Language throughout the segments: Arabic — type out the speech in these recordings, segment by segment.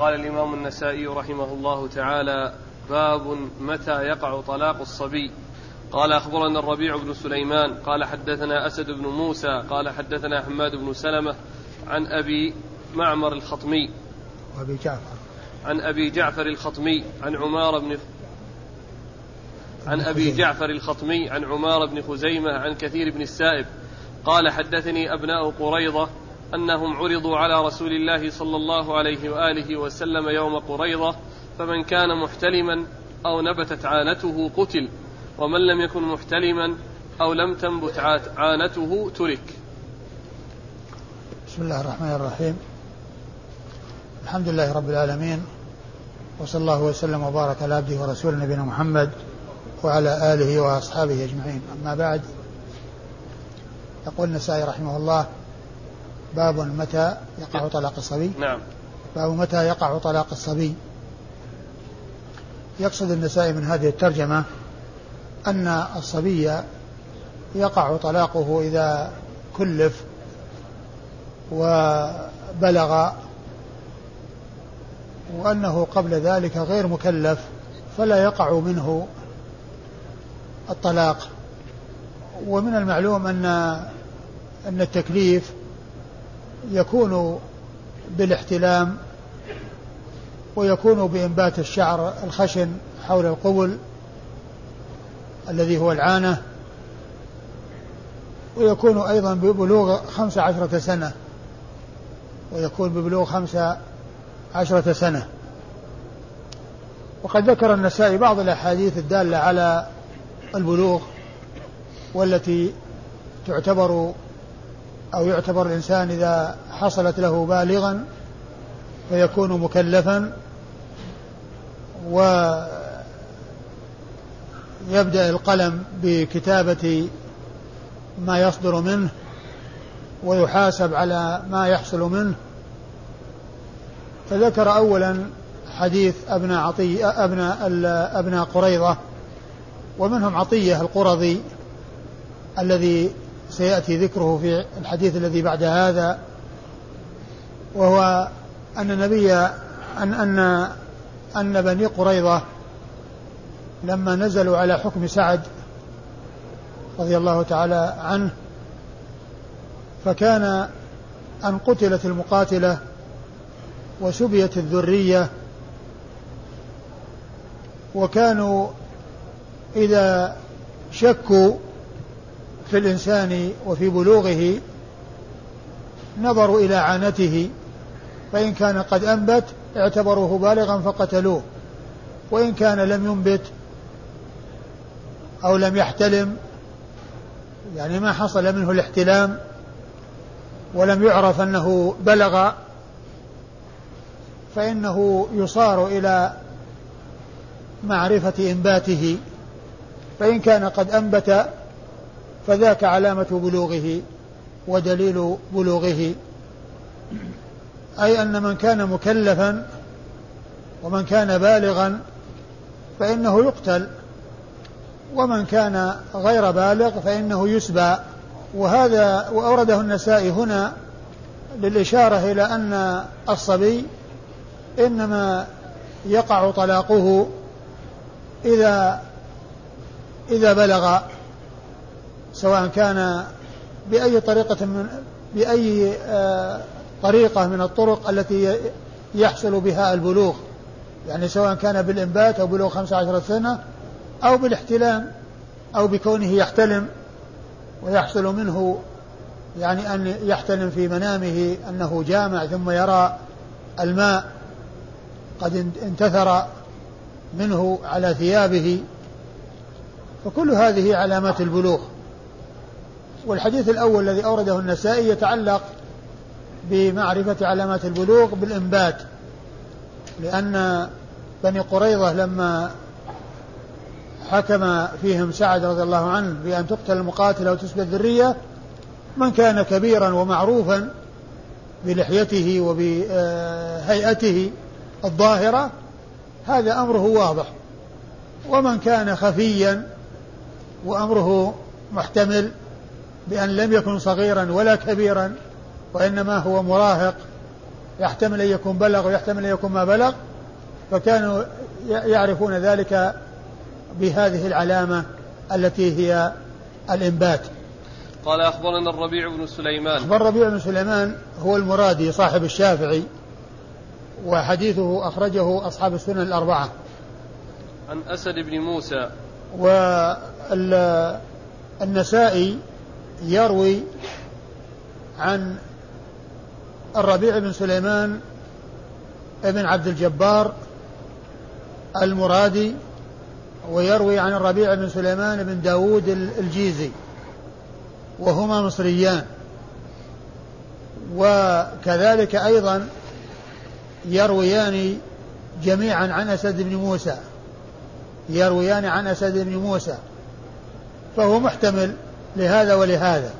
قال الإمام النسائي رحمه الله تعالى باب متى يقع طلاق الصبي. قال أخبرنا الربيع بن سليمان قال حدثنا أسد بن موسى قال حدثنا حماد بن سلمة عن أبي معمر الخطمي. وأبي جعفر. عن أبي جعفر الخطمي عن عمار بن عن أبي جعفر الخطمي عن عمار بن خزيمة عن كثير بن السائب. قال حدثني أبناء قريضة أنهم عرضوا على رسول الله صلى الله عليه وآله وسلم يوم قريضة فمن كان محتلما أو نبتت عانته قتل ومن لم يكن محتلما أو لم تنبت عانته ترك. بسم الله الرحمن الرحيم. الحمد لله رب العالمين وصلى الله وسلم وبارك على عبده ورسوله نبينا محمد وعلى آله وأصحابه أجمعين. أما بعد يقول النسائي رحمه الله باب متى يقع طلاق الصبي؟ نعم. باب متى يقع طلاق الصبي؟ يقصد النسائي من هذه الترجمة أن الصبي يقع طلاقه إذا كلف وبلغ وأنه قبل ذلك غير مكلف فلا يقع منه الطلاق. ومن المعلوم أن أن التكليف يكون بالاحتلام ويكون بإنبات الشعر الخشن حول القبل الذي هو العانة ويكون أيضا ببلوغ خمس عشرة سنة ويكون ببلوغ خمس عشرة سنة. وقد ذكر النسائي بعض الأحاديث الدالة على البلوغ والتي تعتبر أو يعتبر الإنسان إذا حصلت له بالغا فيكون مكلفا ويبدأ القلم بكتابة ما يصدر منه ويحاسب على ما يحصل منه. فذكر أولا حديث أبناء عطية أبناء أبناء قريضة ومنهم عطية القرظي الذي سيأتي ذكره في الحديث الذي بعد هذا وهو أن النبي أن أن أن بني قريظة لما نزلوا على حكم سعد رضي الله تعالى عنه فكان أن قتلت المقاتلة وسبيت الذرية وكانوا إذا شكوا في الإنسان وفي بلوغه نظروا إلى عانته فإن كان قد أنبت اعتبروه بالغا فقتلوه وإن كان لم ينبت أو لم يحتلم يعني ما حصل منه الاحتلام ولم يعرف أنه بلغ فإنه يصار إلى معرفة إنباته فإن كان قد أنبت فذاك علامة بلوغه ودليل بلوغه. أي أن من كان مكلفا ومن كان بالغا فإنه يقتل ومن كان غير بالغ فإنه يسبى. وهذا وأورده النسائي هنا للإشارة إلى أن الصبي إنما يقع طلاقه إذا إذا بلغ. سواء كان بأي طريقة من بأي آه، طريقة من الطرق التي يحصل بها البلوغ. يعني سواء كان بالإنبات أو بلوغ خمسة عشرة سنة أو بالاحتلام أو بكونه يحتلم ويحصل منه يعني أن يحتلم في منامه أنه جامع ثم يرى الماء قد انتثر منه على ثيابه. فكل هذه علامات البلوغ. والحديث الأول الذي أورده النسائي يتعلق بمعرفة علامات البلوغ بالإنبات لأن بني قريظة لما حكم فيهم سعد رضي الله عنه بأن تقتل المقاتلة وتسبى الذرية من كان كبيرا ومعروفا بلحيته وبهيئته الظاهرة هذا أمره واضح. ومن كان خفيا وأمره محتمل بأن لم يكن صغيرا ولا كبيرا وإنما هو مراهق يحتمل أن يكون بلغ ويحتمل أن يكون ما بلغ فكانوا يعرفون ذلك بهذه العلامة التي هي الإنبات. قال أخبرنا الربيع بن سليمان. أخبر الربيع بن سليمان هو المرادي صاحب الشافعي وحديثه أخرجه أصحاب السنن الأربعة. عن أسد بن موسى. والنسائي يروي عن الربيع بن سليمان ابن عبد الجبار المرادي ويروي عن الربيع بن سليمان بن داود الجيزي وهما مصريان. وكذلك أيضا يرويان جميعا عن أسد بن موسى يرويان عن أسد بن موسى فهو محتمل. لهذا ولهذا.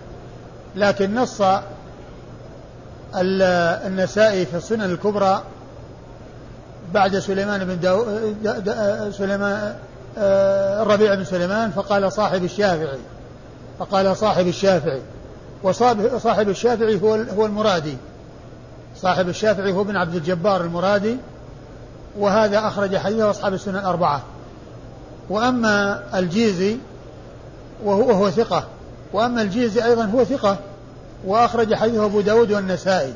لكن نص النسائي في السنن الكبرى بعد سليمان بن داو سليمان آه، الربيع بن سليمان فقال صاحب الشافعي. فقال صاحب الشافعي. وصاحب الشافعي هو هو المرادي. صاحب الشافعي هو ابن عبد الجبار المرادي وهذا أخرج حديثه أصحاب السنن الأربعة. وأما الجيزي وهو, وهو ثقة. وأما الجيزي أيضا هو ثقة وأخرج حديثه أبو داود والنسائي.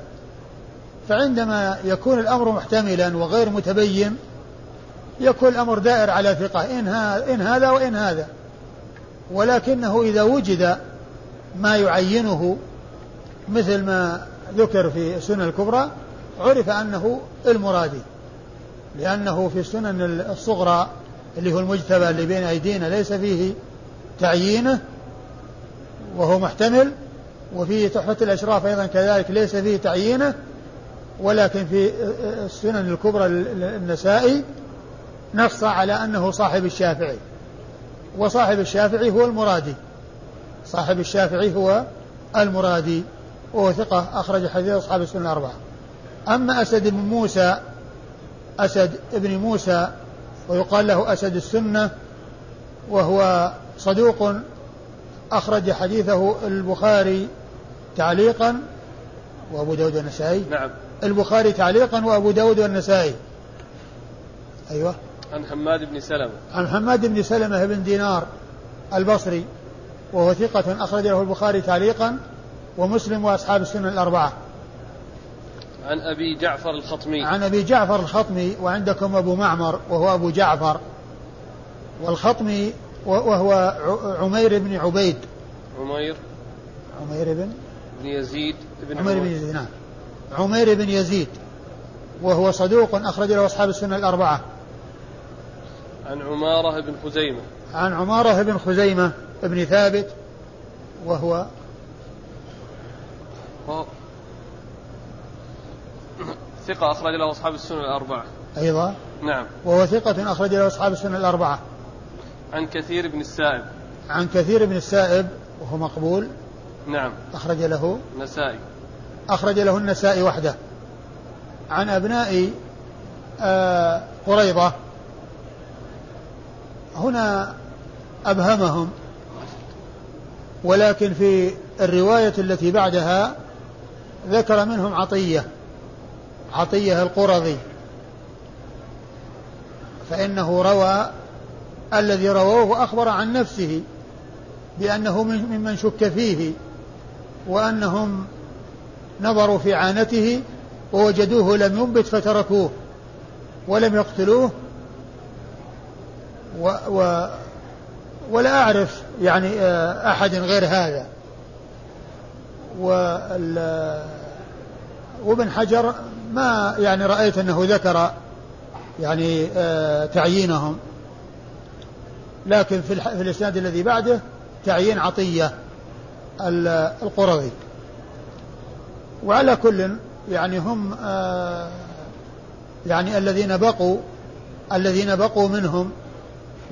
فعندما يكون الأمر محتملا وغير متبين يكون الأمر دائر على ثقة إن, هذا وإن هذا. ولكنه إذا وجد ما يعينه مثل ما ذكر في السنن الكبرى عرف أنه المرادي. لأنه في السنن الصغرى اللي هو المجتبى اللي بين أيدينا ليس فيه تعيينه وهو محتمل وفي تحفة الأشراف أيضا كذلك ليس فيه تعيينه ولكن في السنن الكبرى النسائي نص على أنه صاحب الشافعي. وصاحب الشافعي هو المرادي. صاحب الشافعي هو المرادي وهو ثقة أخرج حديث أصحاب السنن الأربعة. أما أسد بن موسى أسد بن موسى ويقال له أسد السنة وهو صدوق أخرج حديثه البخاري تعليقا وأبو داود والنسائي. نعم. البخاري تعليقا وأبو داود والنسائي. أيوة. عن حماد بن سلمة. عن حماد بن سلمة بن دينار البصري وهو ثقة أخرج له البخاري تعليقا ومسلم وأصحاب السنن الأربعة. عن أبي جعفر الخطمي. عن أبي جعفر الخطمي وعندكم أبو معمر وهو أبو جعفر. والخطمي وهو عمير بن عبيد. عمير. عمير بن بن يزيد بن عمير بن يزيد نعم. عمير بن يزيد. وهو صدوق أخرج له أصحاب السنة الأربعة. عن عمارة بن خزيمة. عن عمارة بن خزيمة بن ثابت وهو ثقة أخرج له أصحاب السنة الأربعة. أيضا. نعم. وهو ثقة أخرج له أصحاب السنة الأربعة. عن كثير بن السائب. عن كثير بن السائب وهو مقبول. نعم. أخرج له. النسائي. أخرج له النسائي وحده. عن أبناء آه قريضة هنا أبهمهم. ولكن في الرواية التي بعدها ذكر منهم عطية. عطية القرظي. فإنه روى الذي رواه أخبر عن نفسه بأنه ممن شك فيه وأنهم نظروا في عانته ووجدوه لم ينبت فتركوه ولم يقتلوه و و ولا أعرف يعني آه، أحد غير هذا. وابن حجر ما يعني رأيت أنه ذكر يعني آه، تعيينهم. لكن في, في الإسناد الذي بعده تعيين عطية القرظي. وعلى كل يعني هم آه، يعني الذين بقوا الذين بقوا منهم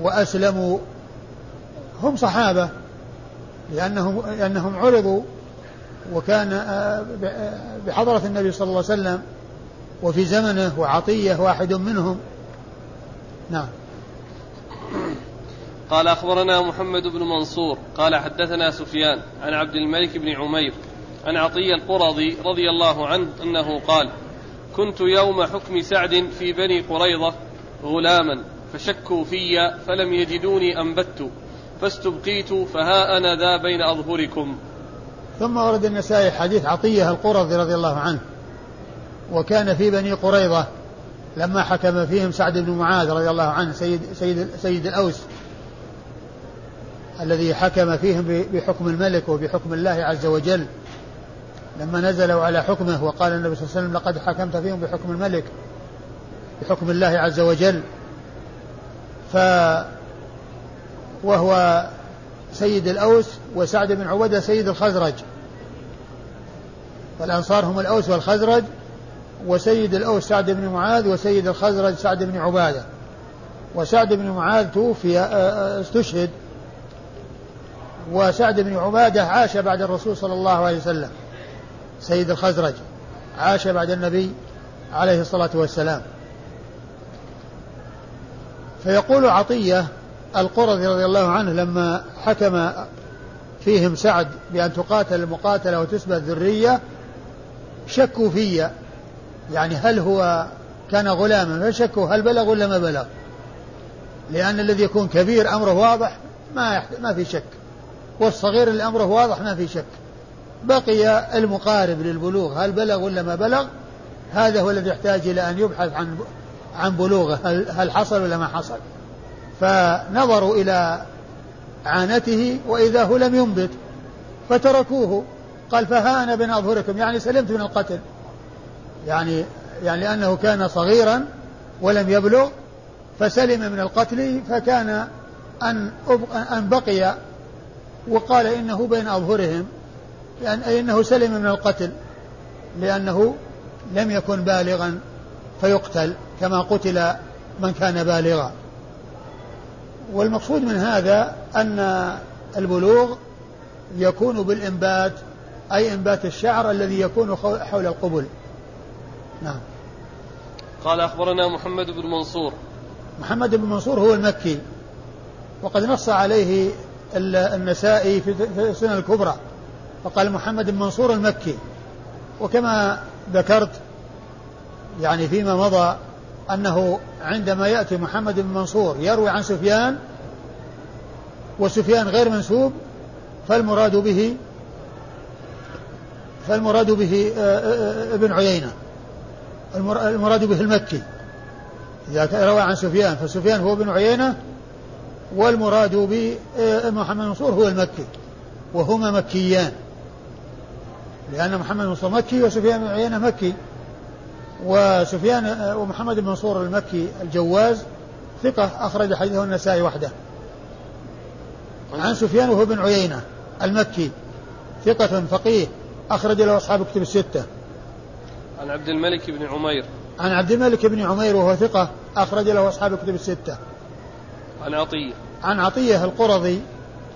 وأسلموا هم صحابة لأنهم لأنهم عرضوا وكان آه، بحضرة النبي صلى الله عليه وسلم وفي زمنه وعطية واحد منهم. نعم. قال أخبرنا محمد بن منصور قال حدثنا سفيان عن عبد الملك بن عمير عن عطية القرظي رضي الله عنه أنه قال كنت يوم حكم سعد في بني قريظة غلاما فشكوا في فلم يجدوني أنبت فاستبقيت فها أنا ذا بين أظهركم. ثم ورد النسائي حديث عطية القرظي رضي الله عنه وكان في بني قريظة لما حكم فيهم سعد بن معاذ رضي الله عنه سيد سيد سيد الأوس الذي حكم فيهم بحكم الملك وبحكم الله عز وجل. لما نزلوا على حكمه وقال النبي صلى الله عليه وسلم لقد حكمت فيهم بحكم الملك بحكم الله عز وجل. ف وهو سيد الأوس وسعد بن عبدة سيد الخزرج. فالأنصار هم الأوس والخزرج وسيد الأوس سعد بن معاذ وسيد الخزرج سعد بن عبادة. وسعد بن معاذ توفي آه، آه، استشهد وسعد بن عبادة عاش بعد الرسول صلى الله عليه وسلم. سيد الخزرج عاش بعد النبي عليه الصلاة والسلام. فيقول عطية القرظي رضي الله عنه لما حكم فيهم سعد بأن تقاتل المقاتلة وتسبى الذرية شكوا في. يعني هل هو كان غلاما؟ فشكوا هل بلغ ولا ما بلغ؟ لأن الذي يكون كبير أمره واضح ما ما في شك. والصغير اللي أمره واضح ما في شك. بقي المقارب للبلوغ هل بلغ ولا ما بلغ؟ هذا هو الذي يحتاج إلى أن يبحث عن عن بلوغه هل, هل حصل ولا ما حصل. فنظروا إلى عانته وإذا هو لم ينبت فتركوه. قال فها أنا بين أظهركم. يعني سلمت من القتل. يعني يعني لأنه كان صغيرا ولم يبلغ فسلم من القتل فكان أن أن بقي وقال إنه بين أظهرهم يعني أي أنه سلم من القتل لأنه لم يكن بالغا فيقتل كما قتل من كان بالغا. والمقصود من هذا أن البلوغ يكون بالإنبات أي إنبات الشعر الذي يكون حول القبل. نعم. قال أخبرنا محمد بن منصور. محمد بن منصور هو المكي وقد نص عليه النسائي في السنة الكبرى. فقال محمد بن منصور المكي. وكما ذكرت يعني فيما مضى أنه عندما يأتي محمد بن منصور يروي عن سفيان وسفيان غير منسوب فالمراد به فالمراد به آه، آه، آه، ابن عيينة. المراد به المكي. إذا روى عن سفيان فسفيان هو ابن عيينة والمراد بمحمد منصور هو المكي وهما مكيان. لأن محمد منصور مكي وسفيان بن عيينة مكي وسفيان ومحمد بن منصور المكي الجواز ثقة أخرج حديثه النسائي وحده. عن سفيان وهو بن عيينة المكي ثقة فقيه أخرج له أصحاب كتب الستة. عن عبد الملك بن عمير. عن عبد الملك بن عمير وهو ثقة أخرج له أصحاب كتب الستة. عن عطية. عن عطية القرظي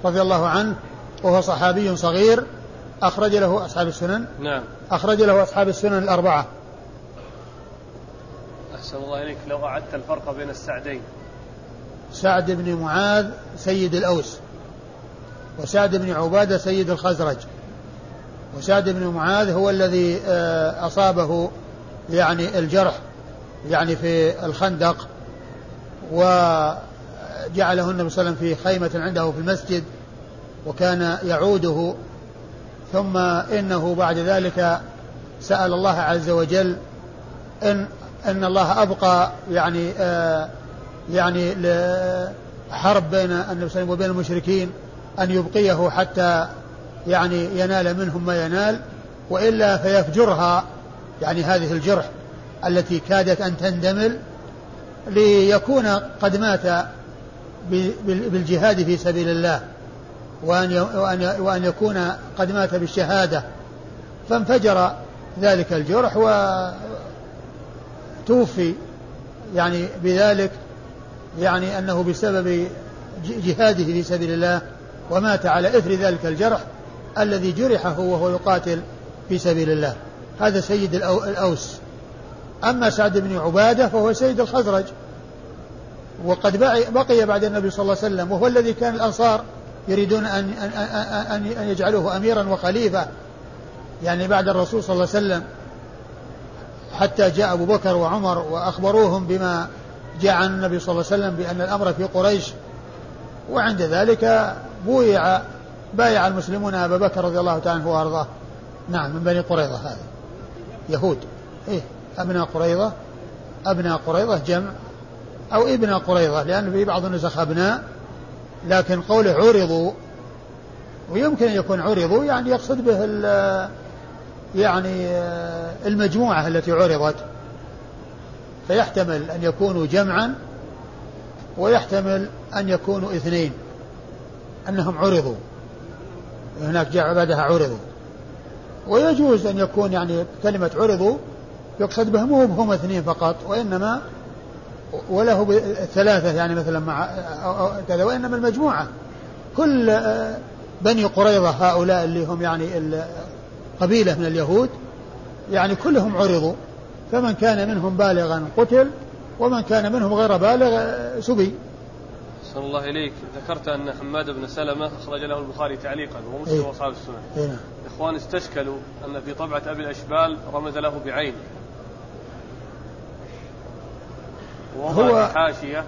رضي الله عنه وهو صحابي صغير أخرج له أصحاب السنن. نعم. أخرج له أصحاب السنن الأربعة. أحسن الله إليك. لو أعدت الفرق بين السعدين. سعد بن معاذ سيد الأوس وسعد بن عبادة سيد الخزرج وسعد بن معاذ هو الذي آه، أصابه يعني الجرح يعني في الخندق وجعله النبي صلى الله عليه وسلم في خيمة عنده في المسجد وكان يعوده ثم إنه بعد ذلك سأل الله عز وجل إن أن الله أبقى يعني آه يعني حرب بين النبي صلى الله عليه وسلم وبين المشركين أن يبقيه حتى يعني ينال منهم ما ينال وإلا فيفجرها يعني هذه الجرح التي كادت أن تندمل ليكون قد مات بالجهاد في سبيل الله وأن وأن وأن يكون قد مات بالشهادة. فانفجر ذلك الجرح وتوفي يعني بذلك يعني أنه بسبب جهاده في سبيل الله ومات على إثر ذلك الجرح الذي جرحه وهو يقاتل في سبيل الله. هذا سيد الأوس. أما سعد بن عبادة فهو سيد الخزرج. وقد بقي بعد النبي صلى الله عليه وسلم وهو الذي كان الأنصار يريدون أن, أن, أن يجعلوه أميرا وخليفة. يعني بعد الرسول صلى الله عليه وسلم حتى جاء أبو بكر وعمر وأخبروهم بما جاء عن النبي صلى الله عليه وسلم بأن الأمر في قريش. وعند ذلك بويع بايع المسلمون أبا بكر رضي الله تعالى عنه وأرضاه. نعم من بني قريظة هذا يهود. إيه أبناء قريظة. أبناء قريظة جمع. أو ابن قريظة لأن في بعض النسخ أبناء لكن قوله عرضوا ويمكن أن يكون عرضوا يعني يقصد به يعني المجموعة التي عرضت. فيحتمل أن يكونوا جمعا ويحتمل أن يكونوا اثنين أنهم عرضوا. هناك جاء بعدها عرضوا. ويجوز أن يكون يعني كلمة عرضوا يقصد بهم هم اثنين فقط وإنما وله ثلاثة يعني مثلا مع كذا وإنما المجموعة كل آه، بني قريظة هؤلاء اللي هم يعني قبيلة من اليهود يعني كلهم عرضوا فمن كان منهم بالغا قتل ومن كان منهم غير بالغ آه، سبي أحسن الله إليك ذكرت أن حماد بن سلمة أخرج له البخاري تعليقا ومسلم إيه؟ وأصحاب السنة إيه؟ نعم. إخوان استشكلوا أن في طبعة أبي الأشبال رمز له بعين هو حاشية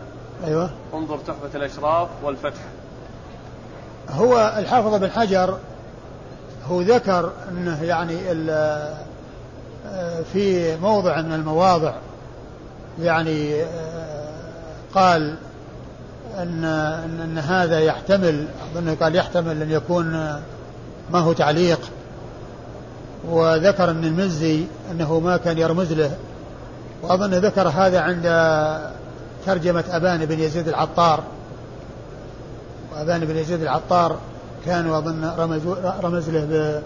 أيوة. انظر تحفة الأشراف والفتح. هو الحافظ بن حجر هو ذكر أنه يعني في موضع من المواضع يعني قال أن, أن, أن هذا يحتمل أظن قال يحتمل أن يكون ما هو تعليق. وذكر أن المزي أنه ما كان يرمز له. وأظن ذكر هذا عند ترجمة أبان بن يزيد العطار. وأبان بن يزيد العطار كان أظن رمز, رمز له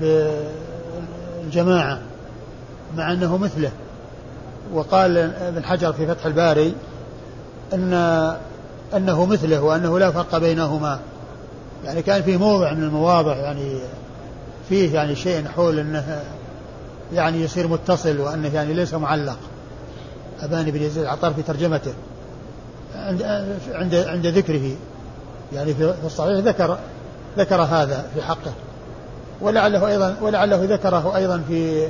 بالجماعة مع أنه مثله. وقال ابن حجر في فتح الباري أن أنه مثله وأنه لا فرق بينهما. يعني كان في موضع من المواضع يعني فيه يعني شيء حول أنه يعني يصير متصل وأنه يعني ليس معلق. أبان بن يزيد العطار في ترجمته. عند عند عند ذكره. يعني في الصحيح ذكر ذكر هذا في حقه. ولعله أيضا ولعله ذكره أيضا في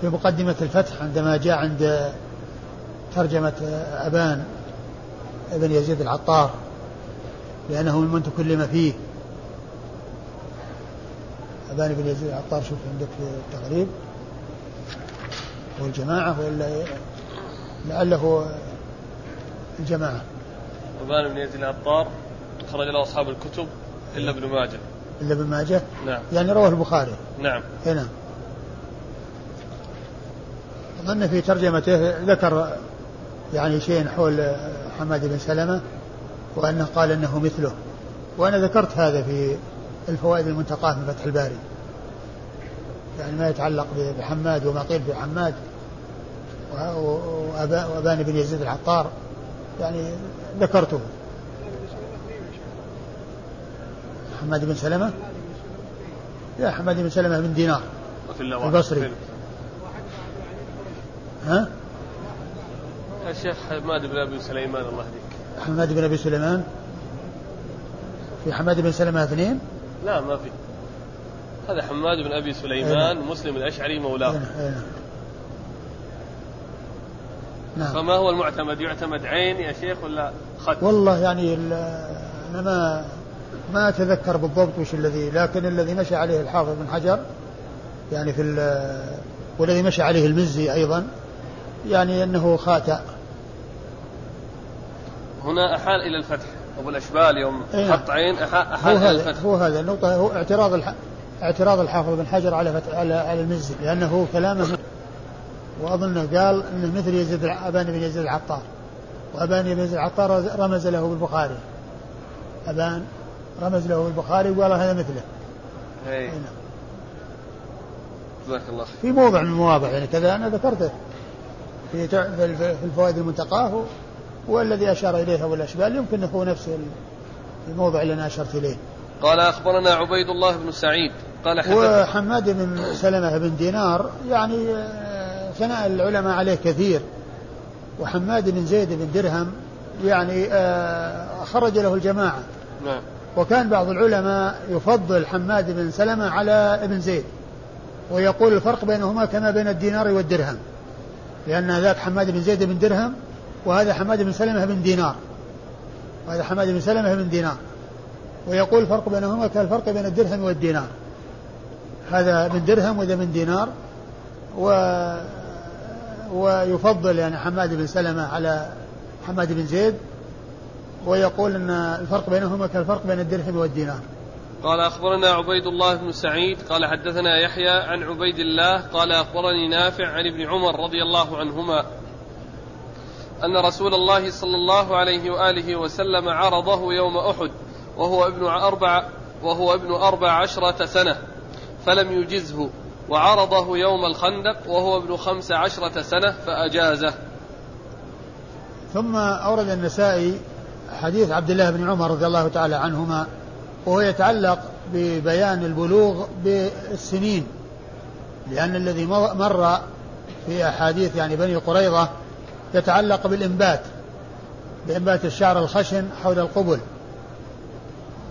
في مقدمة الفتح عندما جاء عند ترجمة أبان بن يزيد العطار. لأنه ممن تكلم فيه. أبان بن يزيد العطار شوف عندك في التغريب والجماعة ولا لعله الجماعة. أبان بن يزيد العطار خرج له أصحاب الكتب إلا ابن ماجه. إلا ابن ماجه؟ نعم. يعني رواه البخاري. نعم. اي نعم. أظن في ترجمته ذكر يعني شيء حول حماد بن سلمة وأنه قال أنه مثله. وأنا ذكرت هذا في الفوائد المنتقاة من فتح الباري. يعني ما يتعلق بحماد وما قيل في حماد وأبان بن يزيد العطار يعني ذكرته حماد بن سلمة لا حماد بن سلمة بن دينار البصري ها؟ الشيخ حماد بن أبي سليمان الله يهديك حماد بن أبي سليمان في حماد بن سلمة اثنين؟ لا ما في هذا حماد بن أبي سليمان أيه. مسلم الأشعري مولاه أيه. أيه. نعم. فما هو المعتمد؟ يعتمد عين يا شيخ ولا خط؟ والله يعني أنا ما ما أتذكر بالضبط وش الذي لكن الذي مشى عليه الحافظ بن حجر يعني في والذي مشى عليه المزي أيضا يعني أنه خاتأ. هنا أحال إلى الفتح. أبو الأشبال يوم إيه حط عين أحال إلى الفتح. هو هذا. النقطه هو اعتراض الح... اعتراض الحافظ بن حجر على فتح على, على المزي لأنه كلامه واظنه قال انه مثل يزيد أبان بن يزيد العطار. وأبان بن يزيد العطار رمز له بالبخاري. أبان رمز له بالبخاري وقال هذا مثله. أي نعم. جزاك الله خير. في موضع من المواضع يعني كذا أنا ذكرته. في في الفوائد المنتقاه والذي أشار اليه ابو الاشبال يمكن هو نفس الموضع اللي أنا أشرت إليه. قال أخبرنا عبيد الله بن سعيد قال حدث وحماد بن سلمة بن دينار يعني آه، ثناء العلماء عليه كثير وحماد بن زيد بن درهم يعني آه، خرج له الجماعة. نعم. وكان بعض العلماء يفضل حماد بن سلمة على ابن زيد. ويقول الفرق بينهما كما بين الدينار والدرهم لأن ذاك حماد بن زيد بن درهم وهذا حماد بن سلمة بن دينار وهذا حماد بن سلمة بن دينار ويقول الفرق بينهما كالفرق بين الدرهم والدينار هذا من درهم وذا من دينار و ويفضل يعني حماد بن سلمة على حماد بن زيد ويقول إن الفرق بينهما كالفرق بين الدرهم والدينار. قال أخبرنا عبيد الله بن سعيد قال حدثنا يحيى عن عبيد الله قال أخبرني نافع عن ابن عمر رضي الله عنهما أن رسول الله صلى الله عليه وآله وسلم عرضه يوم أحد وهو ابن أربع وهو ابن أربع عشرة سنة فلم يجزه. وعرضه يوم الخندق وهو ابن خمس عشرة سنة فأجازه. ثم أورد النسائي حديث عبد الله بن عمر رضي الله تعالى عنهما وهو يتعلق ببيان البلوغ بالسنين لأن الذي مر في أحاديث يعني بني قريظة يتعلق بالإنبات بإنبات الشعر الخشن حول القبل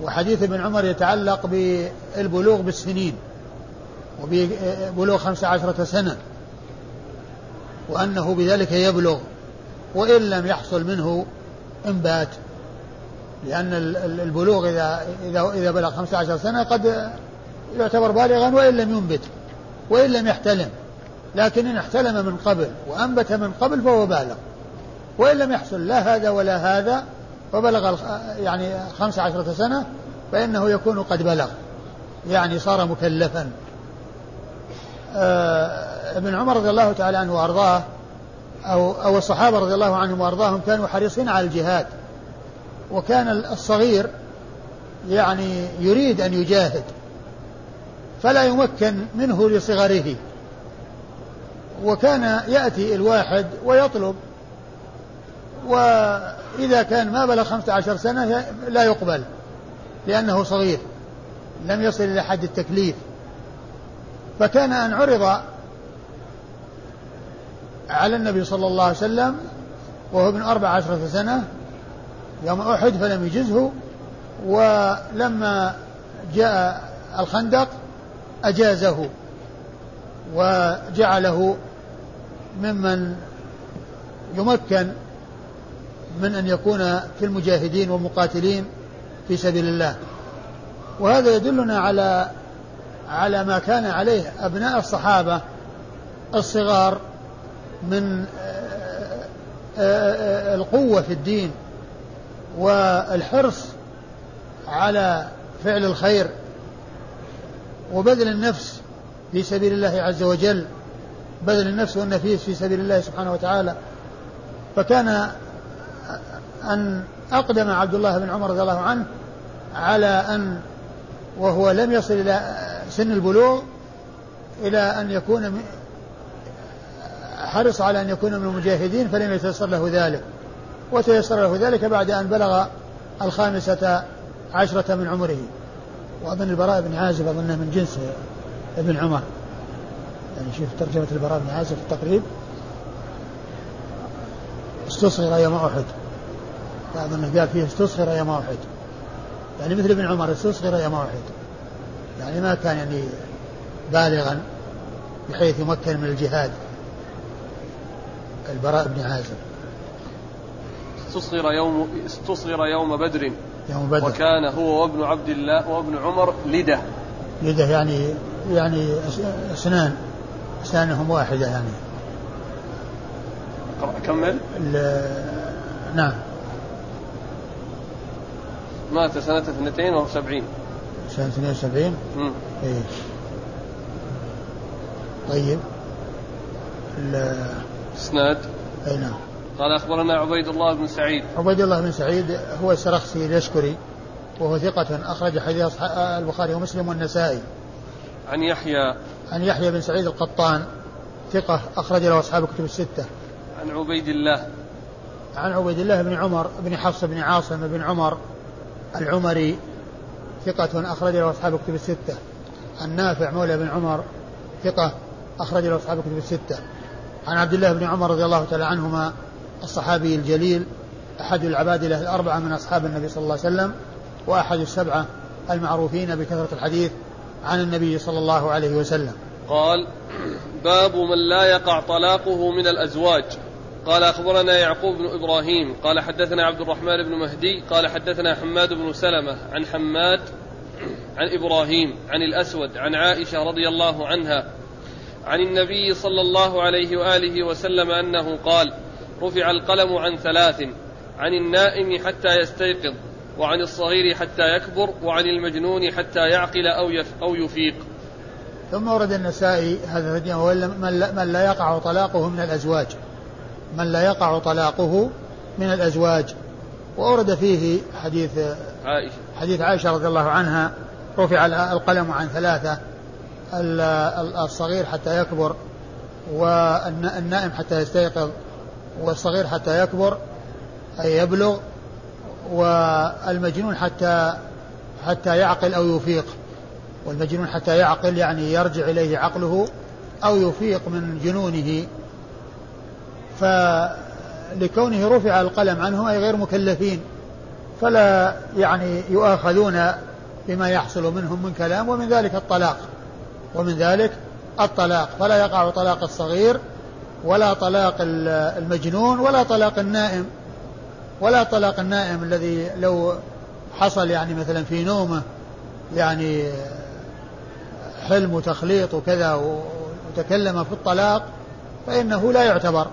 وحديث ابن عمر يتعلق بالبلوغ بالسنين. وببلوغ خمس عشرة سنة وأنه بذلك يبلغ وإن لم يحصل منه إنبات لأن البلوغ إذا إذا إذا بلغ 15 سنة قد يعتبر بالغا وإن لم ينبت وإن لم يحتلم لكن إن احتلم من قبل وأنبت من قبل فهو بالغ. وإن لم يحصل لا هذا ولا هذا وبلغ يعني 15 سنة فإنه يكون قد بلغ يعني صار مكلفا. ابن عمر رضي الله تعالى عنه وأرضاه أو أو الصحابة رضي الله عنهم وأرضاهم كانوا حريصين على الجهاد. وكان الصغير يعني يريد أن يجاهد فلا يمكن منه لصغره. وكان يأتي الواحد ويطلب وإذا كان ما بلغ خمسة عشر سنة لا يقبل لأنه صغير لم يصل إلى حد التكليف. فكان أن عرض على النبي صلى الله عليه وسلم وهو ابن أربع عشرة سنة يوم أحد فلم يجزه ولما جاء الخندق أجازه وجعله ممن يمكن من أن يكون في المجاهدين والمقاتلين في سبيل الله. وهذا يدلنا على على ما كان عليه أبناء الصحابة الصغار من القوة في الدين والحرص على فعل الخير وبذل النفس في سبيل الله عز وجل بذل النفس والنفيس في سبيل الله سبحانه وتعالى. فكان أن أقدم عبد الله بن عمر رضي الله عنه على أن وهو لم يصل إلى سن البلوغ إلى أن يكون حرص على أن يكون من المجاهدين فلم يتيسر له ذلك. وتيسر له ذلك بعد أن بلغ الخامسة عشرة من عمره. وأظن البراء بن عازب أظنه من جنس ابن عمر. يعني شوف ترجمة البراء بن عازب في التقريب. استصغر يوم أحد. أظن قال فيه استصغر يوم أحد. يعني مثل ابن عمر استصغر يوم أحد. يعني ما كان يعني بالغا بحيث يمكن من الجهاد. البراء بن عازب. استصغر يوم استصغر يوم بدر. يوم بدر. وكان هو وابن عبد الله وابن عمر لده. لده يعني يعني اسنان اسنانهم واحدة يعني. كمل. نعم. مات سنة 72 سنة 72 امم إيه. طيب. إسناد؟ أي نعم. قال أخبرنا عبيد الله بن سعيد. عبيد الله بن سعيد هو السرخسي اليشكري وهو ثقة أخرج حديث البخاري ومسلم والنسائي. عن يحيى. عن يحيى بن سعيد القطان ثقة أخرج له أصحاب الكتب الستة. عن عبيد الله. عن عبيد الله بن عمر بن حفص بن عاصم بن عمر العمري ثقة أخرج له أصحاب الكتب الستة. النافع مولى بن عمر ثقة أخرج له أصحاب الكتب الستة. عن عبد الله بن عمر رضي الله تعالى عنهما الصحابي الجليل أحد العبادلة الأربعة من أصحاب النبي صلى الله عليه وسلم وأحد السبعة المعروفين بكثرة الحديث عن النبي صلى الله عليه وسلم قال باب من لا يقع طلاقه من الأزواج قال أخبرنا يعقوب بن إبراهيم قال حدثنا عبد الرحمن بن مهدي قال حدثنا حماد بن سلمة عن حماد عن إبراهيم عن الأسود عن عائشة رضي الله عنها عن النبي صلى الله عليه وآله وسلم أنه قال رفع القلم عن ثلاث عن النائم حتى يستيقظ وعن الصغير حتى يكبر وعن المجنون حتى يعقل أو أو يفيق. ثم ورد النسائي هذا من لا يقع طلاقه من الأزواج. من لا يقع طلاقه من الأزواج. وأورد فيه حديث عائشة. حديث عائشة رضي الله عنها رفع القلم عن ثلاثة الصغير حتى يكبر والنائم حتى يستيقظ والصغير حتى يكبر أي يبلغ والمجنون حتى حتى يعقل أو يفيق والمجنون حتى يعقل يعني يرجع إليه عقله أو يفيق من جنونه. فلكونه رفع القلم عنهم أي غير مكلفين فلا يعني يؤاخذون بما يحصل منهم من كلام ومن ذلك الطلاق ومن ذلك الطلاق فلا يقع طلاق الصغير ولا طلاق المجنون ولا طلاق النائم ولا طلاق النائم الذي لو حصل يعني مثلا في نومه يعني حلم وتخليط وكذا وتكلم في الطلاق فإنه لا يعتبر.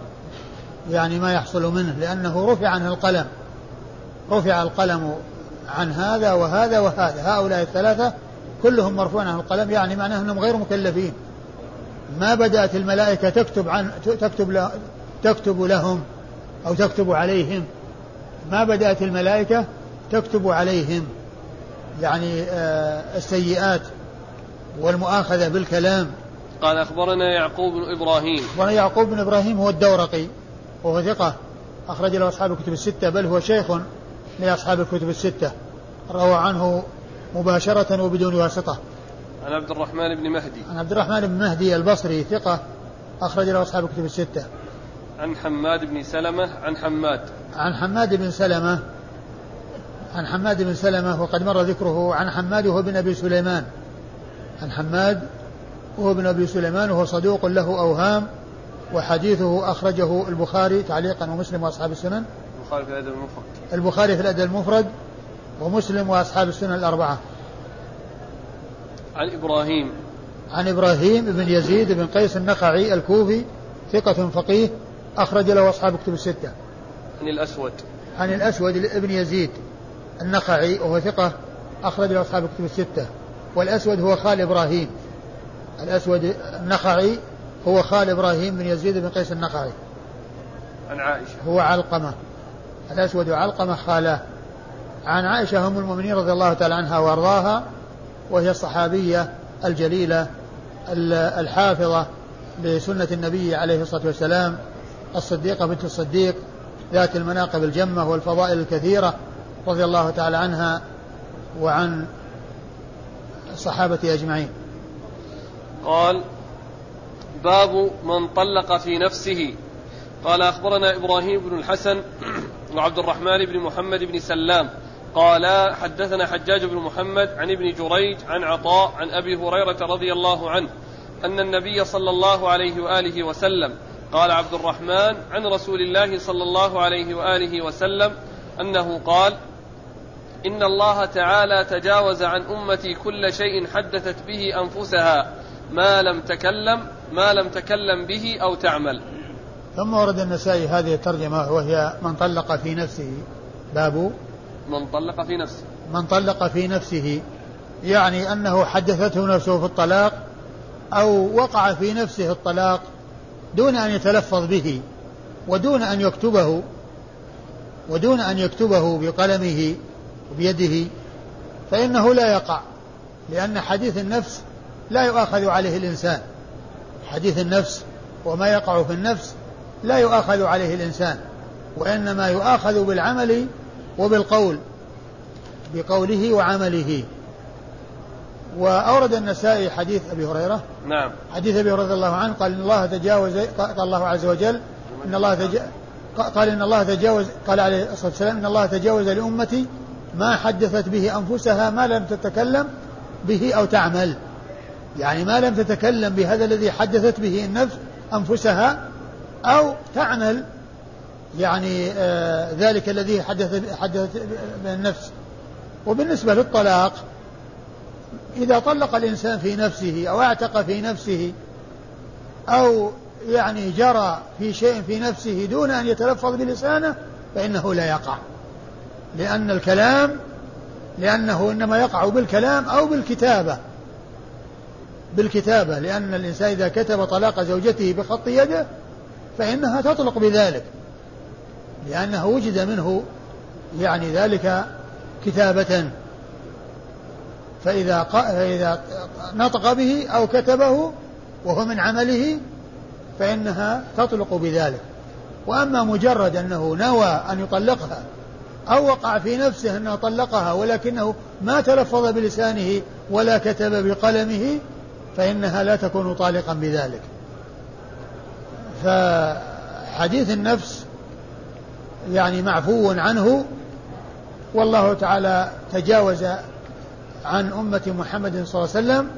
يعني ما يحصل منه لأنه رفع عنه القلم. رفع القلم عن هذا وهذا وهذا. هؤلاء الثلاثة كلهم مرفوع عن القلم يعني معناه أنهم غير مكلفين. ما بدأت الملائكة تكتب عن تكتب تكتب لهم أو تكتب عليهم. ما بدأت الملائكة تكتب عليهم. يعني آه السيئات والمؤاخذة بالكلام. قال أخبرنا يعقوب بن إبراهيم. أخبرنا يعقوب بن إبراهيم هو الدورقي. وهو ثقة. أخرج له أصحاب الكتب الستة بل هو شيخ لأصحاب الكتب الستة. روى عنه مباشرة وبدون واسطة. عن عبد الرحمن بن مهدي. عن عبد الرحمن بن مهدي البصري ثقة. أخرج له أصحاب الكتب الستة. عن حماد بن سلمة عن حماد. عن حماد بن سلمة. عن حماد بن سلمة وقد مر ذكره عن حماد وهو بن أبي سليمان. عن حماد وهو بن أبي سليمان وهو صدوق له أوهام. وحديثه أخرجه البخاري تعليقا ومسلم وأصحاب السنن. البخاري في الأدب المفرد. البخاري في الأدب المفرد ومسلم وأصحاب السنن الأربعة. عن إبراهيم. عن إبراهيم بن يزيد بن قيس النخعي الكوفي ثقة فقيه أخرج له أصحاب كتب الستة. عن الأسود. عن الأسود بن يزيد النخعي وهو ثقة أخرج له أصحاب كتب الستة. والأسود هو خال إبراهيم. الأسود النخعي هو خال إبراهيم بن يزيد بن قيس النخعي. عن عائشة. هو علقمة الأسود علقمة خالاه عن عائشة أم المؤمنين رضي الله تعالى عنها وأرضاها وهي الصحابية الجليلة الحافظة لسنة النبي عليه الصلاة والسلام الصديقة بنت الصديق ذات المناقب الجمة والفضائل الكثيرة رضي الله تعالى عنها وعن الصحابة أجمعين. قال باب من طلق في نفسه. قال أخبرنا إبراهيم بن الحسن وعبد الرحمن بن محمد بن سلام. قال حدثنا حجاج بن محمد عن ابن جريج عن عطاء عن أبي هريرة رضي الله عنه أن النبي صلى الله عليه وآله وسلم قال عبد الرحمن عن رسول الله صلى الله عليه وآله وسلم أنه قال إن الله تعالى تجاوز عن أمتي كل شيء حدثت به أنفسها ما لم تكلم ما لم تكلم به أو تعمل. ثم ورد النسائي هذه الترجمة وهي من طلق في نفسه. باب من طلق في نفسه. من طلق في نفسه. يعني أنه حدثته نفسه في الطلاق أو وقع في نفسه الطلاق دون أن يتلفظ به ودون أن يكتبه ودون أن يكتبه بقلمه وبيده فإنه لا يقع لأن حديث النفس لا يؤاخذ عليه الإنسان. حديث النفس وما يقع في النفس لا يؤاخذ عليه الإنسان وإنما يؤاخذ بالعمل وبالقول بقوله وعمله. وأورد النسائي حديث أبي هريرة. نعم. حديث أبي هريرة رضي الله عنه قال إن الله تجاوز قال الله عز وجل إن الله تجاوز قال إن الله تجاوز قال عليه الصلاة والسلام إن الله تجاوز لأمتي ما حدثت به أنفسها ما لم تتكلم به أو تعمل. يعني ما لم تتكلم بهذا الذي حدثت به النفس أنفسها أو تعمل يعني آه ذلك الذي حدث حدثت به النفس وبالنسبة للطلاق إذا طلق الإنسان في نفسه أو اعتق في نفسه أو يعني جرى في شيء في نفسه دون أن يتلفظ بلسانه فإنه لا يقع. لأن الكلام لأنه إنما يقع بالكلام أو بالكتابة. بالكتابة لأن الإنسان إذا كتب طلاق زوجته بخط يده فإنها تطلق بذلك لأنه وجد منه يعني ذلك كتابة. فإذا فإذا نطق به أو كتبه وهو من عمله فإنها تطلق بذلك. وأما مجرد أنه نوى أن يطلقها أو وقع في نفسه أنه طلقها ولكنه ما تلفظ بلسانه ولا كتب بقلمه فإنها لا تكون طالقا بذلك. فحديث النفس يعني معفو عنه والله تعالى تجاوز عن أمة محمد صلى الله عليه وسلم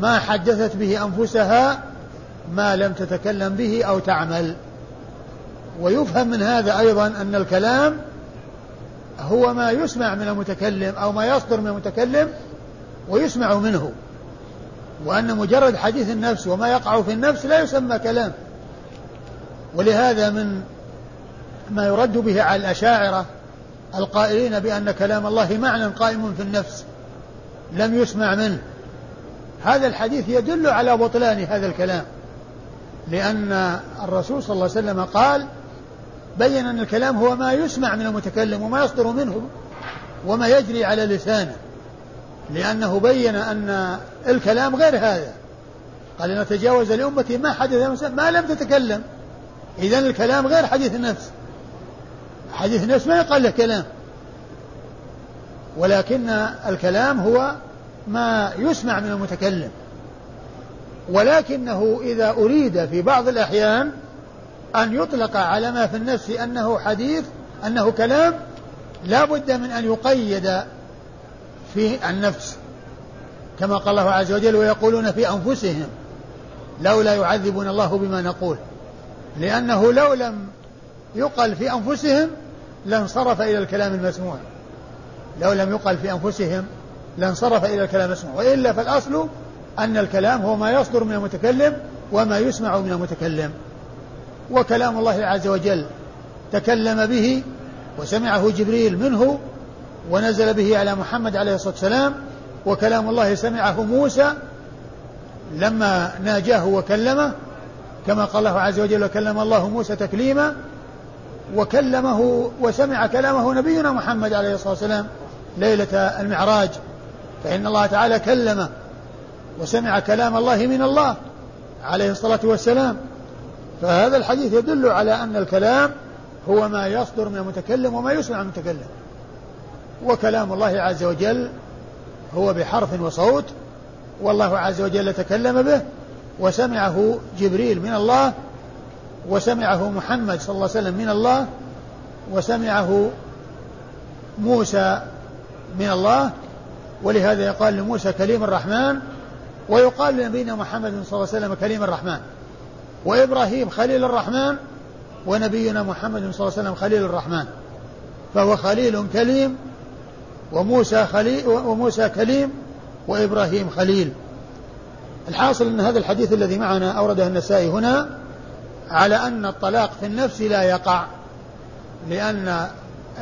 ما حدثت به أنفسها ما لم تتكلم به أو تعمل. ويفهم من هذا أيضا أن الكلام هو ما يسمع من المتكلم أو ما يصدر من المتكلم ويسمع منه. وأن مجرد حديث النفس وما يقع في النفس لا يسمى كلام. ولهذا من ما يرد به على الأشاعرة القائلين بأن كلام الله معنى قائم في النفس لم يسمع منه. هذا الحديث يدل على بطلان هذا الكلام. لأن الرسول صلى الله عليه وسلم قال بين أن الكلام هو ما يسمع من المتكلم وما يصدر منه وما يجري على لسانه. لأنه بين أن الكلام غير هذا. قال نتجاوز لأمتي ما حدث ما لم تتكلم. إذا الكلام غير حديث النفس. حديث النفس ما يقال له كلام. ولكن الكلام هو ما يسمع من المتكلم. ولكنه إذا أريد في بعض الأحيان أن يطلق على ما في النفس أنه حديث أنه كلام لا بد من أن يقيد في النفس كما قال الله عز وجل ويقولون في أنفسهم لولا يعذبون الله بما نقول لأنه لو لم يقل في أنفسهم لانصرف إلى الكلام المسموع لو لم يقل في أنفسهم لانصرف إلى الكلام المسموع وإلا فالأصل أن الكلام هو ما يصدر من المتكلم وما يسمع من المتكلم وكلام الله عز وجل تكلم به وسمعه جبريل منه ونزل به على محمد عليه الصلاة والسلام وكلام الله سمعه موسى لما ناجاه وكلمه كما قال الله عز وجل وكلم الله موسى تكليما وكلمه وسمع كلامه نبينا محمد عليه الصلاة والسلام ليلة المعراج. فإن الله تعالى كلمه وسمع كلام الله من الله عليه الصلاة والسلام. فهذا الحديث يدل على أن الكلام هو ما يصدر من المتكلم وما يسمع من المتكلم. وكلام الله عز وجل هو بحرف وصوت والله عز وجل تكلم به وسمعه جبريل من الله وسمعه محمد صلى الله عليه وسلم من الله وسمعه موسى من الله ولهذا يقال لموسى كليم الرحمن ويقال لنبينا محمد صلى الله عليه وسلم كليم الرحمن وإبراهيم خليل الرحمن ونبينا محمد صلى الله عليه وسلم خليل الرحمن فهو خليل كليم وموسى خليل وموسى كليم وإبراهيم خليل. الحاصل أن هذا الحديث الذي معنا أورده النسائي هنا على أن الطلاق في النفس لا يقع لأن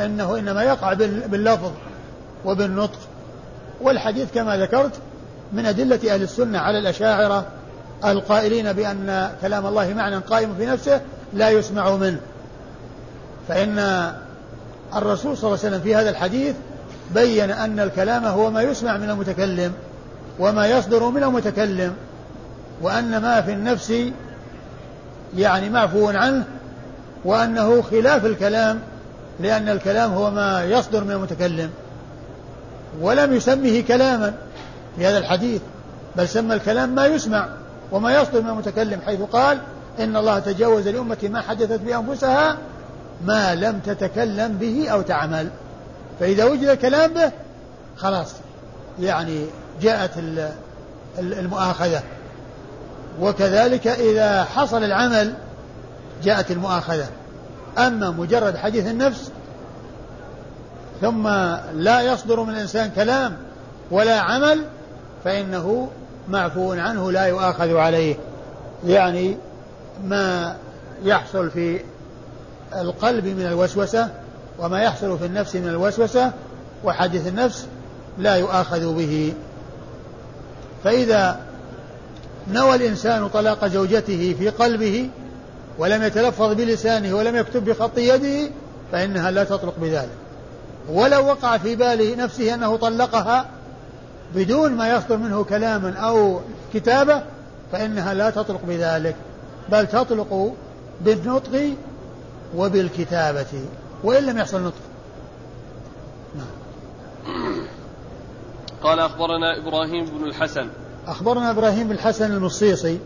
أنه إنما يقع باللفظ وبالنطق. والحديث كما ذكرت من أدلة أهل السنة على الأشاعرة القائلين بأن كلام الله معنى قائم في نفسه لا يسمع منه. فإن الرسول صلى الله عليه وسلم في هذا الحديث بين أن الكلام هو ما يسمع من المتكلم وما يصدر من المتكلم وأن ما في النفس يعني معفو عنه وأنه خلاف الكلام لأن الكلام هو ما يصدر من المتكلم. ولم يسمه كلاما في هذا الحديث بل سمى الكلام ما يسمع وما يصدر من المتكلم حيث قال إن الله تجاوز لأمتي ما حدثت بأنفسها ما لم تتكلم به أو تعمل. فإذا وجد الكلام به خلاص يعني جاءت المؤاخذة. وكذلك إذا حصل العمل جاءت المؤاخذة. أما مجرد حديث النفس ثم لا يصدر من الإنسان كلام ولا عمل فإنه معفو عنه لا يؤاخذ عليه. يعني ما يحصل في القلب من الوسوسة وما يحصل في النفس من الوسوسة وحديث النفس لا يؤاخذ به. فإذا نوى الإنسان طلاق زوجته في قلبه ولم يتلفظ بلسانه ولم يكتب بخط يده فإنها لا تطلق بذلك. ولو وقع في باله نفسه أنه طلقها بدون ما يصدر منه كلاما أو كتابة فإنها لا تطلق بذلك بل تطلق بالنطق وبالكتابة. وإن لم يحصل نطق. نعم. قال أخبرنا إبراهيم بن الحسن. أخبرنا إبراهيم بن الحسن المصيصي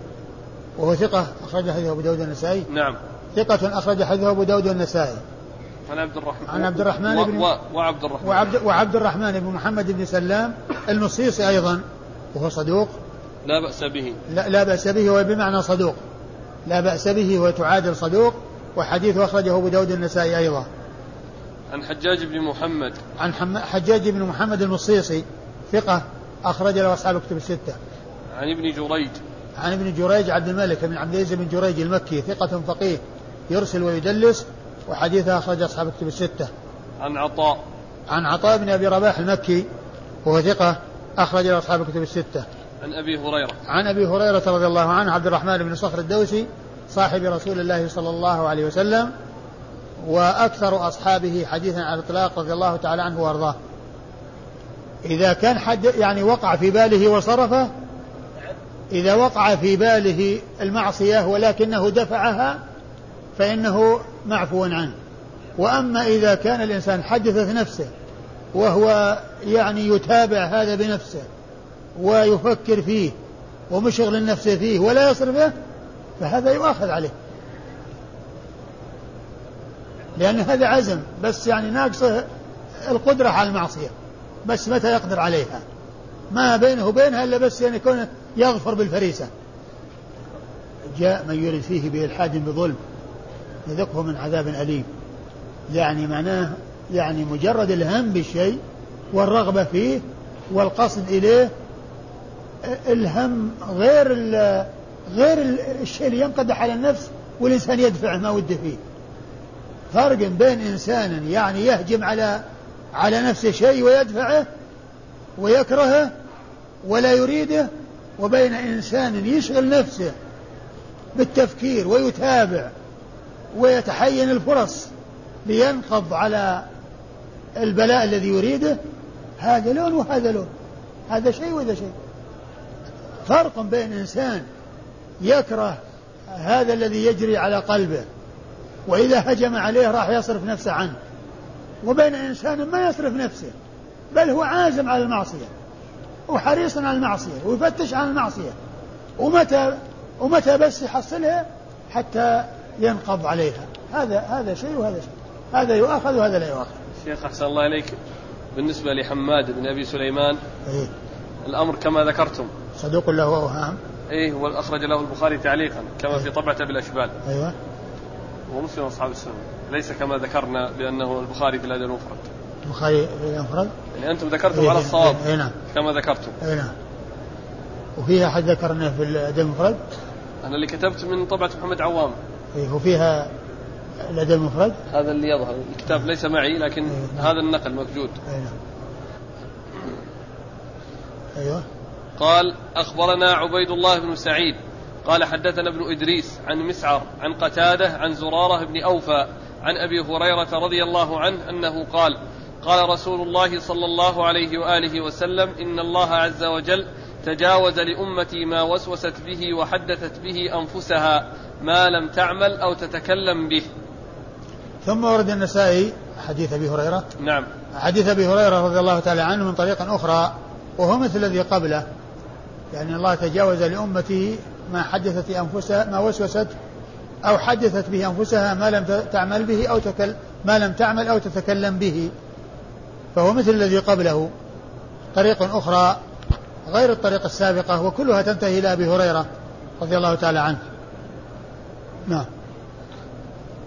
وهو ثقة أخرج حديثه أبو داود النسائي نعم. ثقة أخرج حديثه أبو داود النسائي عن عبد الرحمن. عن عبد الرحمن و... بن و... وعبد الرحمن. وعبد, وعبد الرحمن بن محمد بن سلام المصيصي أيضا وهو صدوق. لا بأس به. لا, لا بأس به هو بمعنى صدوق. لا بأس به وتعادل صدوق وحديثه أخرجه أبو داود النسائي أيضا. عن حجاج بن محمد. عن حجاج بن محمد المصيصي ثقة أخرج له أصحاب الكتب الستة. عن ابن جريج. عن ابن جريج عبد الملك بن عبد العزيز بن جريج المكي ثقة فقيه يرسل ويدلس وحديثه أخرج أصحاب الكتب الستة. عن عطاء. عن عطاء بن أبي رباح المكي وهو ثقة أخرج له أصحاب الكتب الستة. عن أبي هريرة. عن أبي هريرة رضي الله عنه عبد الرحمن بن صخر الدوسي صاحب رسول الله صلى الله عليه وسلم وأكثر أصحابه حديثا على الإطلاق رضي الله تعالى عنه وأرضاه. إذا كان حد يعني وقع في باله وصرفه إذا وقع في باله المعصية ولكنه دفعها فإنه معفو عنه. وأما إذا كان الإنسان حدثت نفسه وهو يعني يتابع هذا بنفسه ويفكر فيه ومشغل النفس فيه ولا يصرفه فهذا يؤاخذ عليه. لأن هذا عزم بس يعني ناقصه القدرة على المعصية. بس متى يقدر عليها؟ ما بينه وبينها إلا بس يعني يكون يظفر بالفريسة. جاء من يرد فيه بإلحاد بظلم يذقه من عذاب أليم. يعني معناه يعني مجرد الهم بالشيء والرغبة فيه والقصد إليه الهم غير غير الشيء اللي ينقدح على النفس والإنسان يدفعه ما وده فيه. فرق بين إنسان يعني يهجم على على نفسه شيء ويدفعه ويكرهه ولا يريده وبين إنسان يشغل نفسه بالتفكير ويتابع ويتحين الفرص لينقض على البلاء الذي يريده هذا لون وهذا لون هذا شيء وهذا شيء. فرق بين إنسان يكره هذا الذي يجري على قلبه وإذا هجم عليه راح يصرف نفسه عنه. وبين إنسان ما يصرف نفسه بل هو عازم على المعصية وحريص على المعصية ويفتش عن المعصية. ومتى ومتى بس يحصلها؟ حتى ينقض عليها. هذا هذا شيء وهذا شيء. هذا يؤاخذ وهذا لا يؤاخذ. شيخ أحسن الله إليك. بالنسبة لحماد بن أبي سليمان إيه؟ الأمر كما ذكرتم. صدوق له أوهام إيه وأخرج له البخاري تعليقا كما في طبعة بالأشبال. أيوه. ومسلم أصحاب السنة. ليس كما ذكرنا بأنه البخاري في الأدب المفرد. البخاري المفرد؟ يعني أنتم ذكرتم إيه على الصواب إيه نعم. كما ذكرتم. إيه نعم. وفيها أحد ذكرنا في الأدب المفرد؟ أنا اللي كتبت من طبعة محمد عوام. إيه وفيها الأدب المفرد؟ هذا اللي يظهر. الكتاب ليس معي لكن إيه نعم. هذا النقل موجود. إيه نعم. أيوه. قال أخبرنا عبيد الله بن سعيد قال حدثنا ابن إدريس عن مسعر عن قتادة عن زرارة بن أوفى عن أبي هريرة رضي الله عنه أنه قال قال رسول الله صلى الله عليه وآله وسلم إن الله عز وجل تجاوز لأمتي ما وسوست به وحدثت به أنفسها ما لم تعمل أو تتكلم به. ثم ورد النسائي حديث أبي هريرة. نعم. حديث أبي هريرة رضي الله تعالى عنه من طريق أخرى وهو مثل الذي قبله. يعني الله تجاوز لأمته ما حدثت أنفسها ما وسوست أو حدثت به أنفسها ما لم تعمل به أو تكل ما لم تعمل أو تتكلم به. فهو مثل الذي قبله. طريق أخرى غير الطريق السابقة وكلها تنتهي إلى أبي هريرة رضي الله تعالى عنه. نعم.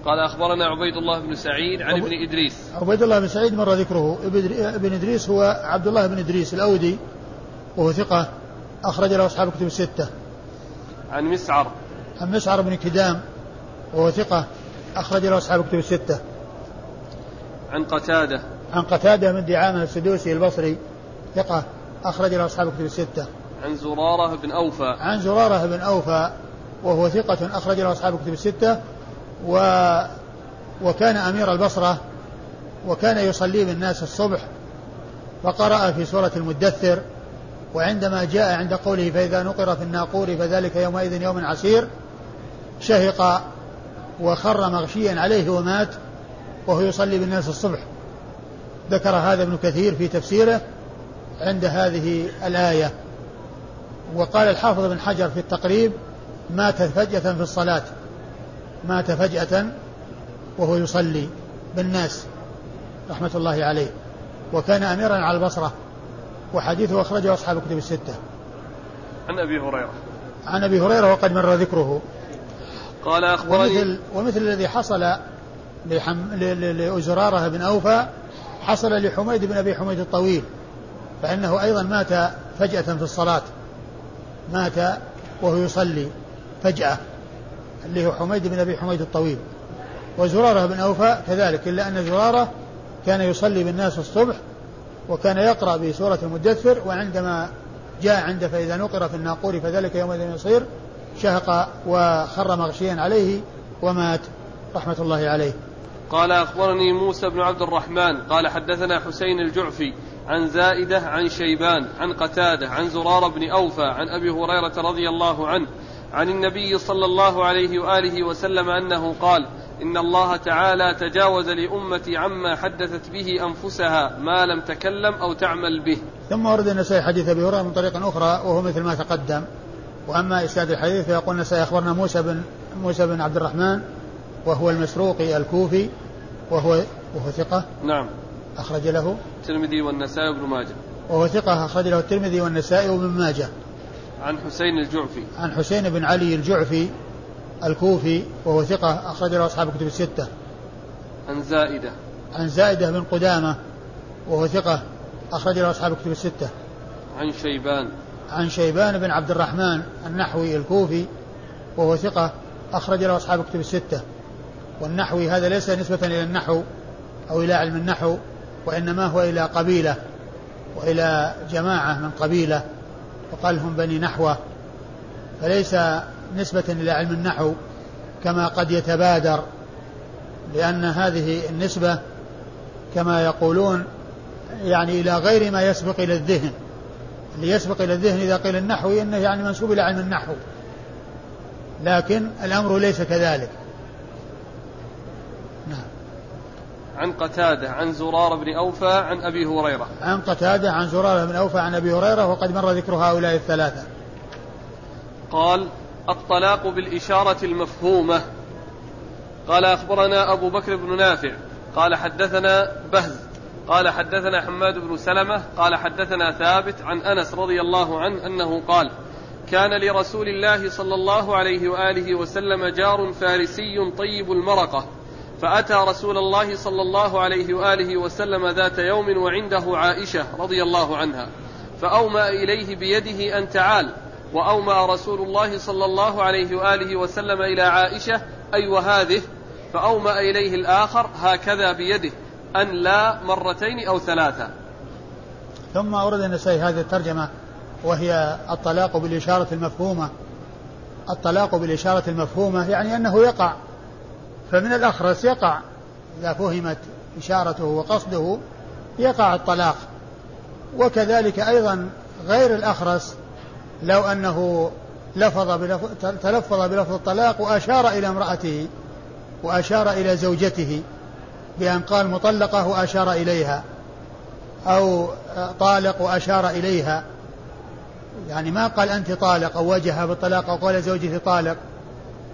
قال أخبرنا عبيد الله بن سعيد عن ابن إدريس. عبيد الله بن سعيد مر ذكره. ابن إدريس هو عبد الله بن إدريس الأودي وهو ثقة أخرج له أصحاب كتب الستة. عن مسعر. عن مسعر بن كدام وهو ثقة أخرج له أصحاب كتب الستة. عن قتادة. عن قتادة من دعامة السدوسي البصري ثقة أخرج له أصحاب كتب الستة. عن زرارة بن أوفى. عن زرارة بن أوفى وهو ثقة أخرج له أصحاب كتب الستة. و وكان أمير البصرة وكان يصلي بالناس الصبح فقرأ في سورة المدثر. وعندما جاء عند قوله فإذا نقر في الناقور فذلك يومئذ يوم عسير شهق وخر مغشيا عليه ومات وهو يصلي بالناس الصبح. ذكر هذا ابن كثير في تفسيره عند هذه الآية. وقال الحافظ بن حجر في التقريب مات فجأة في الصلاة. مات فجأة وهو يصلي بالناس. رحمة الله عليه. وكان أميرا على البصرة. وحديثه أخرجه أصحاب الكتب الستة. عن أبي هريرة. عن أبي هريرة وقد مر ذكره. قال أخبرني ومثل, ومثل الذي حصل لحم... لزرارة بن أوفى حصل لحميد بن أبي حميد الطويل فإنه أيضا مات فجأة في الصلاة. مات وهو يصلي فجأة اللي هو حميد بن أبي حميد الطويل. وزرارة بن أوفى كذلك إلا أن زرارة كان يصلي بالناس الصبح وكان يقرأ بسورة المدثر وعندما جاء عند فإذا نقر في الناقور فذلك يومئذ يصير شهق وخر مغشيا عليه ومات. رحمة الله عليه. قال أخبرني موسى بن عبد الرحمن قال حدثنا حسين الجعفي عن زائدة عن شيبان عن قتادة عن زرار بن أوفى عن أبي هريرة رضي الله عنه عن النبي صلى الله عليه وآله وسلم أنه قال إن الله تعالى تجاوز لأمتي عما حدثت به أنفسها ما لم تكلم أو تعمل به. ثم ورد النسائي حديث أبي هريرة من طريق أخرى وهو مثل ما تقدم. وأما إسناد الحديث فيقول النسائي أخبرنا موسى بن موسى بن عبد الرحمن وهو المسروقي الكوفي وهو وهو ثقة نعم. أخرج له الترمذي والنسائي وابن ماجه. وهو ثقة أخرج له الترمذي والنسائي وابن ماجه. عن حسين الجعفي. عن حسين بن علي الجعفي الكوفي وهو ثقة أخرج له أصحاب الكتب الستة. عن زائدة. عن زائدة بن قدامة وهو ثقة أخرج له أصحاب الكتب الستة. عن شيبان. عن شيبان بن عبد الرحمن النحوي الكوفي وهو ثقة أخرج له أصحاب الكتب الستة. والنحوي هذا ليس نسبة إلى النحو أو إلى علم النحو وإنما هو إلى قبيلة وإلى جماعة من قبيلة وقال هم بني نحوة. فليس نسبة إلى علم النحو كما قد يتبادر لأن هذه النسبة كما يقولون يعني إلى غير ما يسبق إلى الذهن. اللي يسبق إلى الذهن إذا قيل النحوي إنه يعني منسوب إلى علم النحو. لكن الأمر ليس كذلك. نعم. عن قتادة عن زرار بن أوفى عن أبي هريرة. عن قتادة عن زرار بن أوفى عن أبي هريرة وقد مر ذكر هؤلاء الثلاثة. قال الطلاق بالإشارة المفهومة. قال أخبرنا أبو بكر بن نافع قال حدثنا بهز قال حدثنا حماد بن سلمة قال حدثنا ثابت عن أنس رضي الله عنه أنه قال كان لرسول الله صلى الله عليه وآله وسلم جار فارسي طيب المرقة فأتى رسول الله صلى الله عليه وآله وسلم ذات يوم وعنده عائشة رضي الله عنها فأومأ إليه بيده أن تعال وأومأ رسول الله صلى الله عليه وآله وسلم إلى عائشة أي وهذه فأومأ إليه الآخر هكذا بيده أن لا مرتين أو ثلاثة. ثم أورد النسائي هذه الترجمة وهي الطلاق بالإشارة المفهومة. الطلاق بالإشارة المفهومة يعني أنه يقع فمن الأخرس يقع. إذا فهمت إشارته وقصده يقع الطلاق. وكذلك أيضا غير الأخرس لو أنه لفظ بلفظ تلفظ بلفظ الطلاق وأشار إلى امرأته وأشار إلى زوجته بأن قال مطلقة وأشار إليها أو طالق وأشار إليها. يعني ما قال أنت طالق أو وجهها بالطلاق أو قال زوجتي طالق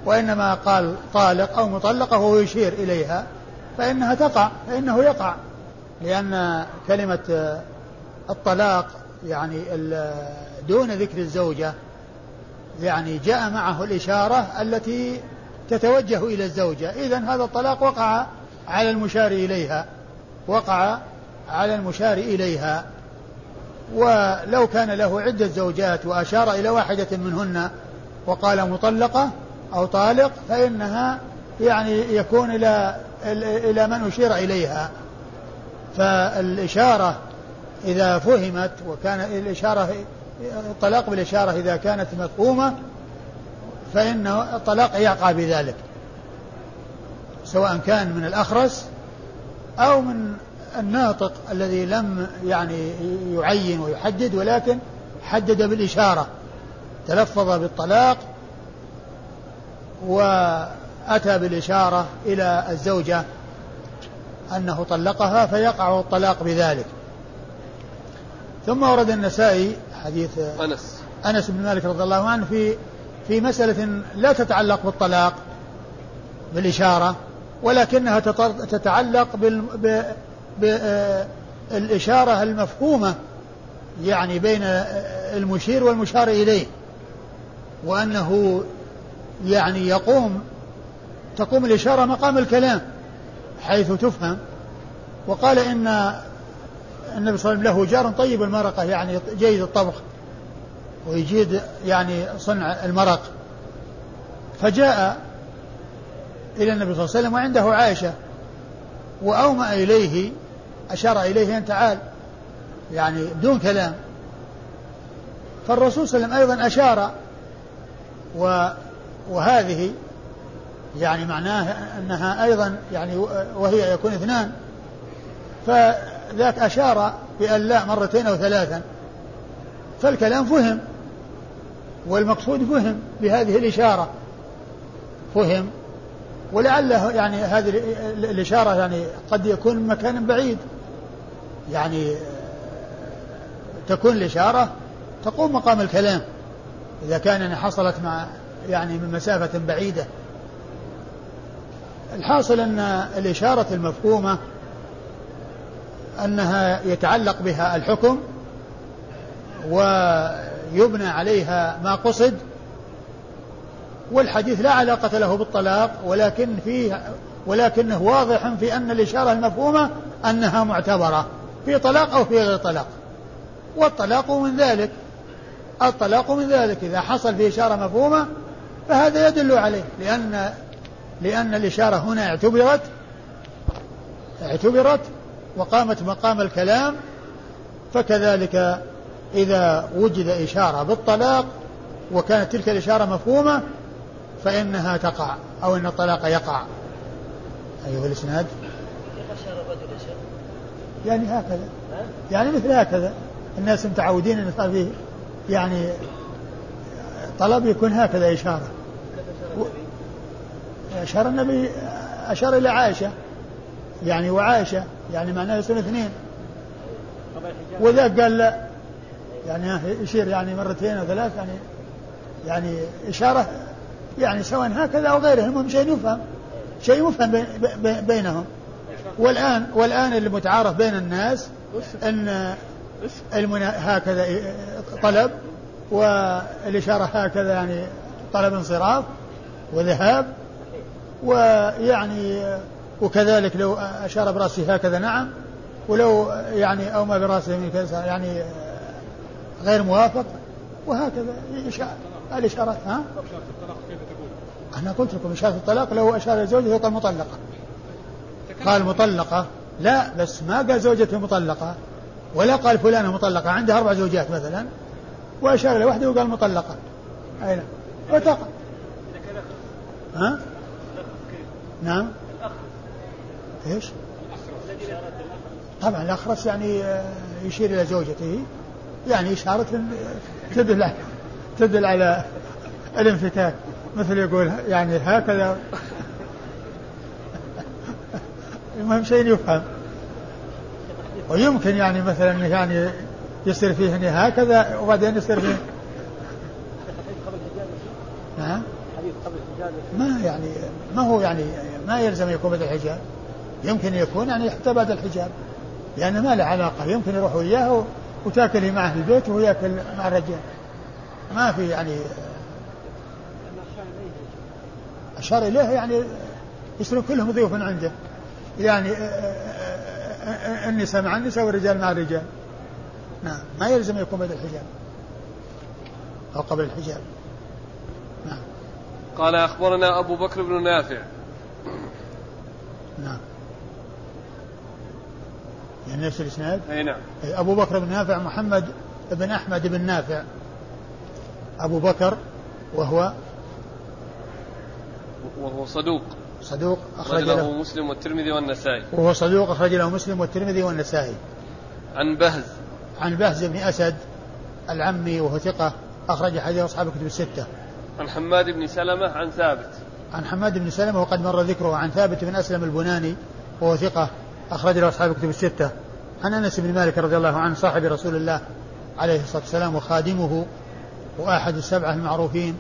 وإنما قال طالق أو مطلقة وهو يشير إليها فإنها تقع فإنه يقع لأن كلمة الطلاق يعني دون ذكر الزوجة يعني جاء معه الإشارة التي تتوجه إلى الزوجة. إذا هذا الطلاق وقع على المشار إليها وقع على المشار إليها. ولو كان له عدة زوجات وأشار إلى واحدة منهن وقال مطلقة أو طالق فإنها يعني يكون إلى إلى من أشير إليها. فالإشارة إذا فهمت وكان الإشارة الطلاق بالإشارة إذا كانت مفهومة فإن الطلاق يقع بذلك سواء كان من الأخرس أو من الناطق الذي لم يعني يعين ويحدد ولكن حدد بالإشارة تلفظ بالطلاق وأتى بالإشارة إلى الزوجة أنه طلقها فيقع الطلاق بذلك. ثم ورد النسائي حديث أنس. أنس بن مالك رضي الله عنه في في مسألة لا تتعلق بالطلاق بالإشارة ولكنها تتعلق بالإشارة المفهومة يعني بين المشير والمشار إليه وأنه يعني يقوم تقوم الإشارة مقام الكلام حيث تفهم وقال إن النبي صلى الله عليه وسلم له جار طيب المرقة يعني جيد الطبخ ويجيد يعني صنع المرق. فجاء إلى النبي صلى الله عليه وسلم وعنده عائشة وأومأ إليه أشار إليه أن تعال يعني بدون كلام. فالرسول صلى الله عليه وسلم أيضا أشار و وهذه يعني معناه أنها أيضا يعني وهي يكون اثنان. فذاك أشار بأن لا مرتين أو ثلاثا. فالكلام فهم والمقصود فهم بهذه الإشارة. فهم ولعله يعني هذه الإشارة يعني قد يكون من مكان بعيد. يعني تكون الإشارة تقوم مقام الكلام إذا كان حصلت مع يعني من مسافة بعيدة. الحاصل أن الإشارة المفهومة أنها يتعلق بها الحكم ويبنى عليها ما قصد والحديث لا علاقة له بالطلاق ولكن فيه ولكنه واضح في أن الإشارة المفهومة أنها معتبرة في طلاق أو في غير طلاق. والطلاق من ذلك الطلاق من ذلك إذا حصل في إشارة مفهومة فهذا يدل عليه لأن لأن الإشارة هنا اعتبرت اعتبرت وقامت مقام الكلام فكذلك إذا وجد إشارة بالطلاق وكانت تلك الإشارة مفهومة فإنها تقع أو أن الطلاق يقع. أيها الإسناد. يعني هكذا. يعني مثل هكذا. الناس متعودين أن فيه يعني طلب يكون هكذا إشارة. أشار النبي أشار إلى عائشة. يعني وعائشة يعني معناه يصير اثنين. وذاك قال لا يعني يشير يعني مرتين أو ثلاث يعني يعني إشارة يعني سواء هكذا أو غيره المهم شيء يفهم شيء يفهم بينهم. والآن والآن المتعارف بين الناس أن المنا هكذا طلب والإشارة هكذا يعني طلب انصراف وذهاب ويعني وكذلك لو أشار برأسه هكذا نعم ولو يعني أومى برأسه يعني غير موافق وهكذا الإشارات ها؟ أنا قلت لكم إشارة الطلاق لو أشار زوجته قال مطلقة قال مطلقة؟ لا بس ما قال زوجته مطلقة ولا قال فلانة مطلقة عندها أربع زوجات مثلا وأشار إلى واحدة وقال مطلقة. أي نعم. وتقع ها؟ نعم. إيش؟ طبعا الأخرس يعني يشير إلى زوجته يعني إشارة تدل تدل على الانفتاح. مثل يقول يعني هكذا. المهم شيء يفهم. ويمكن يعني مثلا يعني يصير فيه يعني هكذا وبعدين يصير فيه. ما يعني ما هو يعني ما يلزم يكون بعد الحجاب. يمكن يكون يعني حتى بعد الحجاب. لأن ما له علاقة يمكن يروح وياه وتأكل معه في البيت وهو ياكل مع الرجال. ما في يعني أشار إليه يعني يصيرون كلهم ضيوف عنده. يعني النساء مع النساء والرجال مع الرجال. نعم ما يلزم يكون بدل الحجاب أو قبل الحجاب. نعم. قال أخبرنا أبو بكر بن نافع. نعم. يعني نفس الإسناد؟ أي نعم. أبو بكر بن نافع محمد بن أحمد بن نافع. أبو بكر وهو وهو صدوق. صدوق أخرج له. مسلم والترمذي والنسائي. وهو صدوق أخرج له مسلم والترمذي والنسائي. عن بهز. عن بهز بن أسد العمي وهو ثقة أخرج حديث أصحاب الكتب الستة. عن حماد بن سلمة عن ثابت. عن حماد بن سلمة وقد مر ذكره عن ثابت بن أسلم البناني وهو ثقة. أخرج له أصحاب الكتب الستة. عن أنس بن مالك رضي الله عنه صاحب رسول الله عليه الصلاة والسلام وخادمه وأحد السبعة المعروفين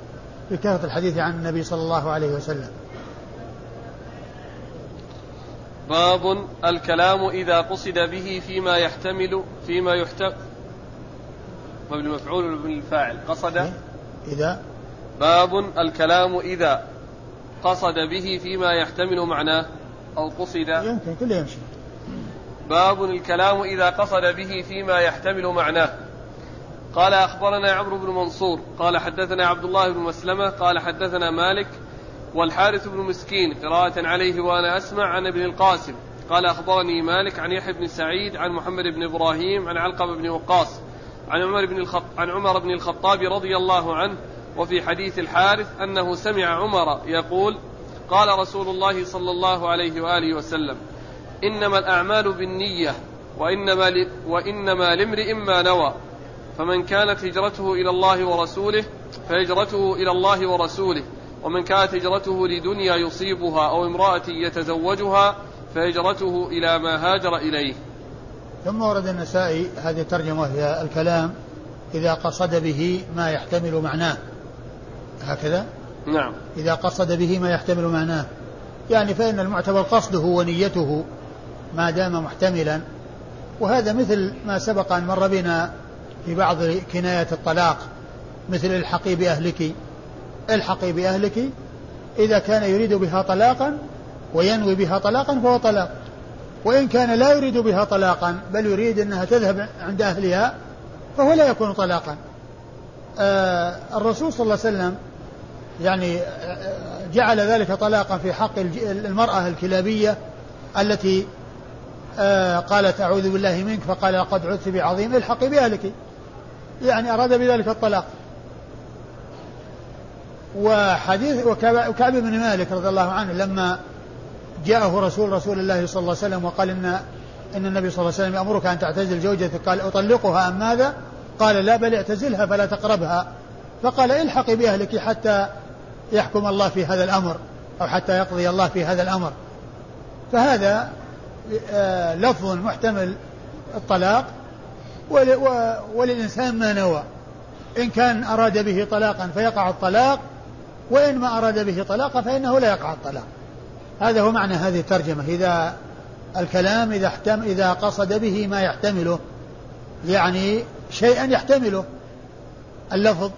بكثرة الحديث عن النبي صلى الله عليه وسلم. باب الكلام إذا قصد به فيما يحتمل فيما يحتمل مبني مفعول بالفاعل. قصد؟ إذا؟ باب الكلام إذا قصد به فيما يحتمل معناه أو قصد. يمكن كله يمشي. باب الكلام إذا قصد به فيما يحتمل معناه. قال أخبرنا عمرو بن منصور قال حدثنا عبد الله بن مسلمة قال حدثنا مالك والحارث بن مسكين قراءة عليه وأنا أسمع عن ابن القاسم. قال أخبرني مالك عن يحيى بن سعيد عن محمد بن إبراهيم عن علقمة بن وقاص عن عمر بن الخط... عن عمر بن الخطاب رضي الله عنه وفي حديث الحارث أنه سمع عمر يقول قال رسول الله صلى الله عليه وآله وسلم إنما الأعمال بالنية وإنما, ل... وإنما لامرئ ما نوى. فمن كانت هجرته إلى الله ورسوله فهجرته إلى الله ورسوله. ومن كانت هجرته لدنيا يصيبها أو امرأة يتزوجها فهجرته إلى ما هاجر إليه. ثم ورد النسائي هذه الترجمة وهي الكلام إذا قصد به ما يحتمل معناه. هكذا؟ نعم. إذا قصد به ما يحتمل معناه. يعني فإن المعتبر قصده ونيته ما دام محتملا. وهذا مثل ما سبق أن مر بنا في بعض كنايات الطلاق مثل الحقي بأهلك. الحقي بأهلك إذا كان يريد بها طلاقا وينوي بها طلاقا فهو طلاق. وإن كان لا يريد بها طلاقا بل يريد أنها تذهب عند أهلها فهو لا يكون طلاقا. آه الرسول صلى الله عليه وسلم يعني آه، جعل ذلك طلاقا في حق المرأة الكلابية التي آه قالت أعوذ بالله منك فقال لقد عدت بعظيم الحقي بأهلك. يعني أراد بذلك الطلاق. وحديث وكعب بن مالك رضي الله عنه لما جاءه رسول رسول الله صلى الله عليه وسلم وقال ان إن النبي صلى الله عليه وسلم يأمرك أن تعتزل زوجتك قال أطلقها أم ماذا؟ قال لا بل اعتزلها فلا تقربها. فقال الحقي بأهلك حتى يحكم الله في هذا الأمر أو حتى يقضي الله في هذا الأمر. فهذا لفظ محتمل الطلاق وللإنسان ما نوى. إن كان أراد به طلاقا فيقع الطلاق وإن ما أراد به طلاقا فإنه لا يقع الطلاق. هذا هو معنى هذه الترجمة. إذا الكلام إذا احتم إذا قصد به ما يحتمله يعني شيئا يحتمله. اللفظ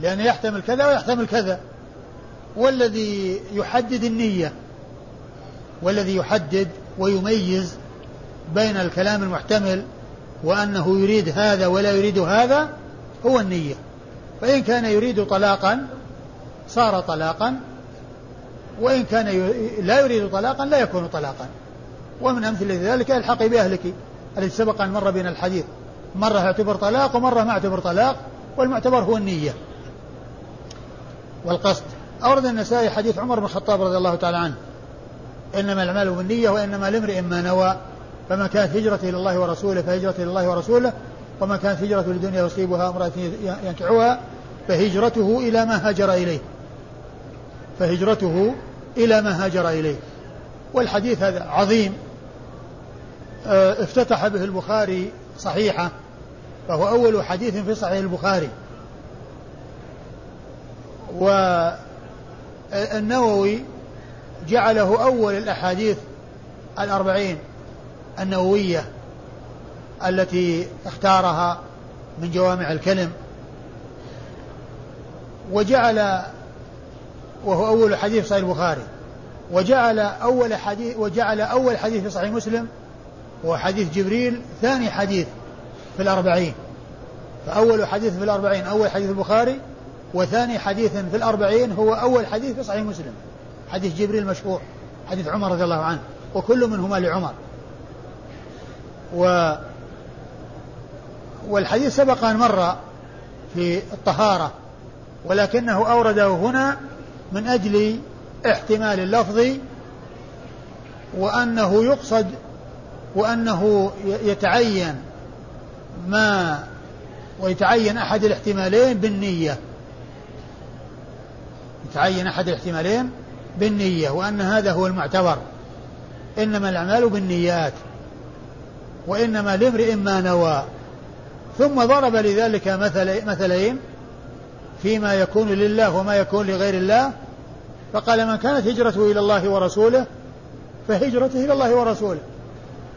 لأنه يحتمل كذا ويحتمل كذا. والذي يحدد النية والذي يحدد ويميز بين الكلام المحتمل وأنه يريد هذا ولا يريد هذا هو النية. فإن كان يريد طلاقا صار طلاقا. وإن كان لا يريد طلاقا لا يكون طلاقا. ومن أمثلة ذلك الحقي بأهلك الذي سبق أن مر بنا الحديث. مرة يعتبر طلاق ومرة ما يعتبر طلاق والمعتبر هو النية. والقصد. أورد النسائي حديث عمر بن الخطاب رضي الله تعالى عنه. إنما الأعمال بالنية وإنما لامرئ ما نوى. فمن كانت هجرته إلى الله ورسوله فهجرته إلى الله ورسوله. ومن كانت هجرته لدنيا يصيبها امرأة ينكحها فهجرته إلى ما هاجر إليه. فهجرته إلى ما هاجر إليه. والحديث هذا عظيم. آه، افتتح به البخاري صحيحة. فهو أول حديث في صحيح البخاري. والنووي جعله أول الأحاديث الأربعين النووية التي اختارها من جوامع الكلم. وجعل وهو أول حديث صحيح البخاري وجعل أول حديث وجعل أول حديث في صحيح مسلم هو حديث جبريل ثاني حديث في الأربعين. فأول حديث في الأربعين أول حديث البخاري وثاني حديث في الأربعين هو أول حديث في صحيح مسلم. حديث جبريل المشهور حديث عمر رضي الله عنه وكل منهما لعمر. و والحديث سبق أن مر في الطهارة ولكنه أورده هنا من أجل احتمال اللفظ وأنه يقصد وأنه يتعين ما ويتعين أحد الاحتمالين بالنية. يتعين أحد الاحتمالين بالنية وأن هذا هو المعتبر. إنما الأعمال بالنيات وإنما لامرئ ما نوى. ثم ضرب لذلك مثل مثلين فيما يكون لله وما يكون لغير الله. فقال من كانت هجرته إلى الله ورسوله فهجرته إلى الله ورسوله.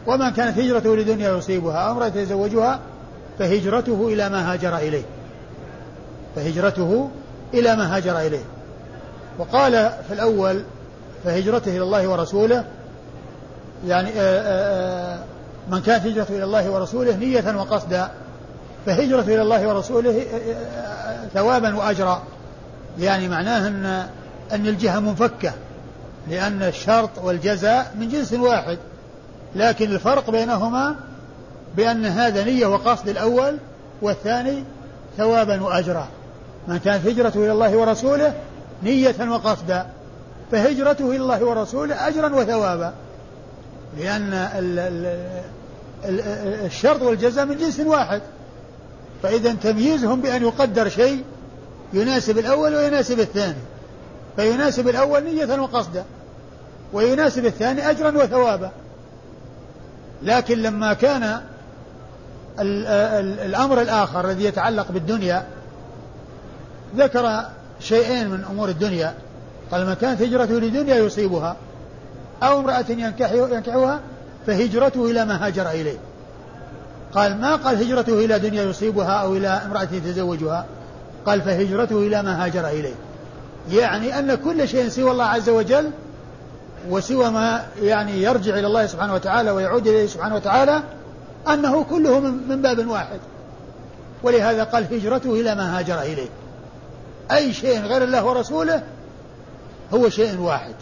ومن كانت هجرته لدنيا يصيبها امرأة يتزوجها فهجرته إلى ما هاجر إليه. فهجرته إلى ما هاجر إليه. وقال في الأول فهجرته إلى الله ورسوله يعني آآ آآ من كانت هجرته إلى الله ورسوله نية وقصدا فهجرته إلى الله ورسوله ثوابا وأجرا. يعني معناه أن أن الجهة منفكة لأن الشرط والجزاء من جنس واحد لكن الفرق بينهما بأن هذا نية وقصد الأول والثاني ثوابا وأجرا. من كانت هجرته إلى الله ورسوله نية وقصدا فهجرته إلى الله ورسوله أجرا وثوابا. لأن الشرط والجزاء من جنس واحد. فإذا تمييزهم بأن يقدر شيء يناسب الأول ويناسب الثاني. فيناسب الأول نية وقصدا ويناسب الثاني أجرا وثوابا. لكن لما كان الأمر الآخر الذي يتعلق بالدنيا ذكر شيئين من أمور الدنيا. قال من كانت هجرته لدنيا يصيبها أو امرأة ينكحها فهجرته إلى ما هاجر إليه. قال ما قال هجرته إلى دنيا يصيبها أو إلى امرأة يتزوجها؟ قال فهجرته إلى ما هاجر إليه. يعني أن كل شيء سوى الله عز وجل وسوى ما يعني يرجع إلى الله سبحانه وتعالى ويعود إليه سبحانه وتعالى أنه كله من باب واحد. ولهذا قال هجرته إلى ما هاجر إليه. أي شيء غير الله ورسوله هو شيء واحد.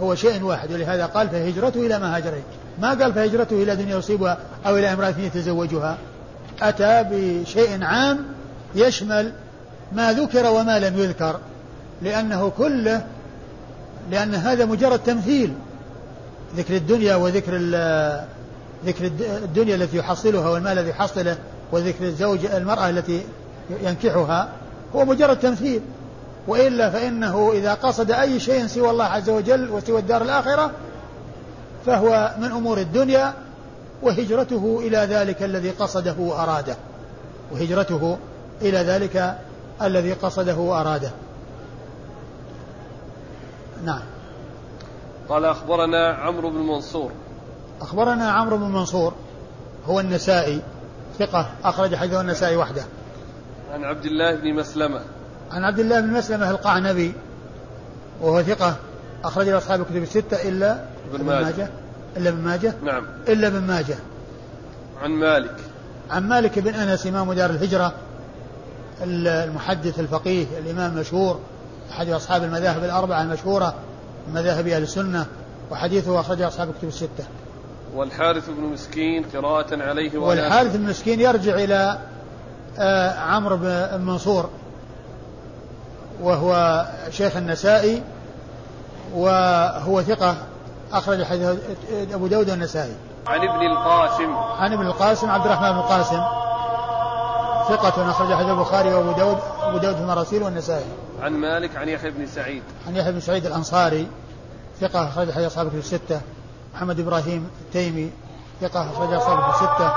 هو شيء واحد ولهذا قال فهجرته إلى ما هاجر ما قال فهجرته إلى دنيا يصيبها أو إلى امرأة يتزوجها. أتى بشيء عام يشمل ما ذكر وما لم يذكر لأنه كله لأن هذا مجرد تمثيل. ذكر الدنيا وذكر ذكر الدنيا التي يحصلها والمال الذي يحصله وذكر الزوج المرأة التي ينكحها هو مجرد تمثيل. وإلا فإنه إذا قصد أي شيء سوى الله عز وجل وسوى الدار الآخرة فهو من أمور الدنيا وهجرته إلى ذلك الذي قصده وأراده. وهجرته إلى ذلك الذي قصده وأراده. نعم. قال أخبرنا عمرو بن منصور. أخبرنا عمرو بن منصور هو النسائي ثقة أخرج حديثه النسائي وحده. عن عبد الله بن مسلمة. عن عبد الله بن مسلمة القعنبي وهو ثقة أخرج له أصحاب الكتب الستة إلا ابن ماجه. ماجه. إلا ابن ماجه؟ نعم. إلا ابن ماجه. عن مالك. عن مالك بن أنس إمام دار الهجرة المحدث الفقيه الإمام المشهور أحد أصحاب المذاهب الأربعة المشهورة مذاهب أهل السنة وحديثه أخرجه أصحاب الكتب الستة. والحارث بن مسكين قراءة عليه والحارث بن مسكين يرجع إلى عمرو بن منصور وهو شيخ النسائي وهو ثقة أخرج حديث أبو داود والنسائي عن ابن القاسم. عن ابن القاسم عبد الرحمن بن القاسم ثقة أخرج حديث البخاري وأبو داود أبو داود في المراسيل والنسائي. عن مالك عن يحيى بن سعيد. عن يحيى بن سعيد الأنصاري ثقة أخرج حديث أصحابه في الستة. محمد إبراهيم التيمي ثقة أخرج أصحابه في الستة.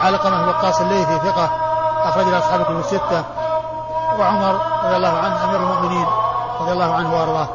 علقمة بن وقاص الليثي ثقة أخرج أصحابه في الستة وعمر رضي الله عنه أمير المؤمنين رضي الله عنه وأرضاه.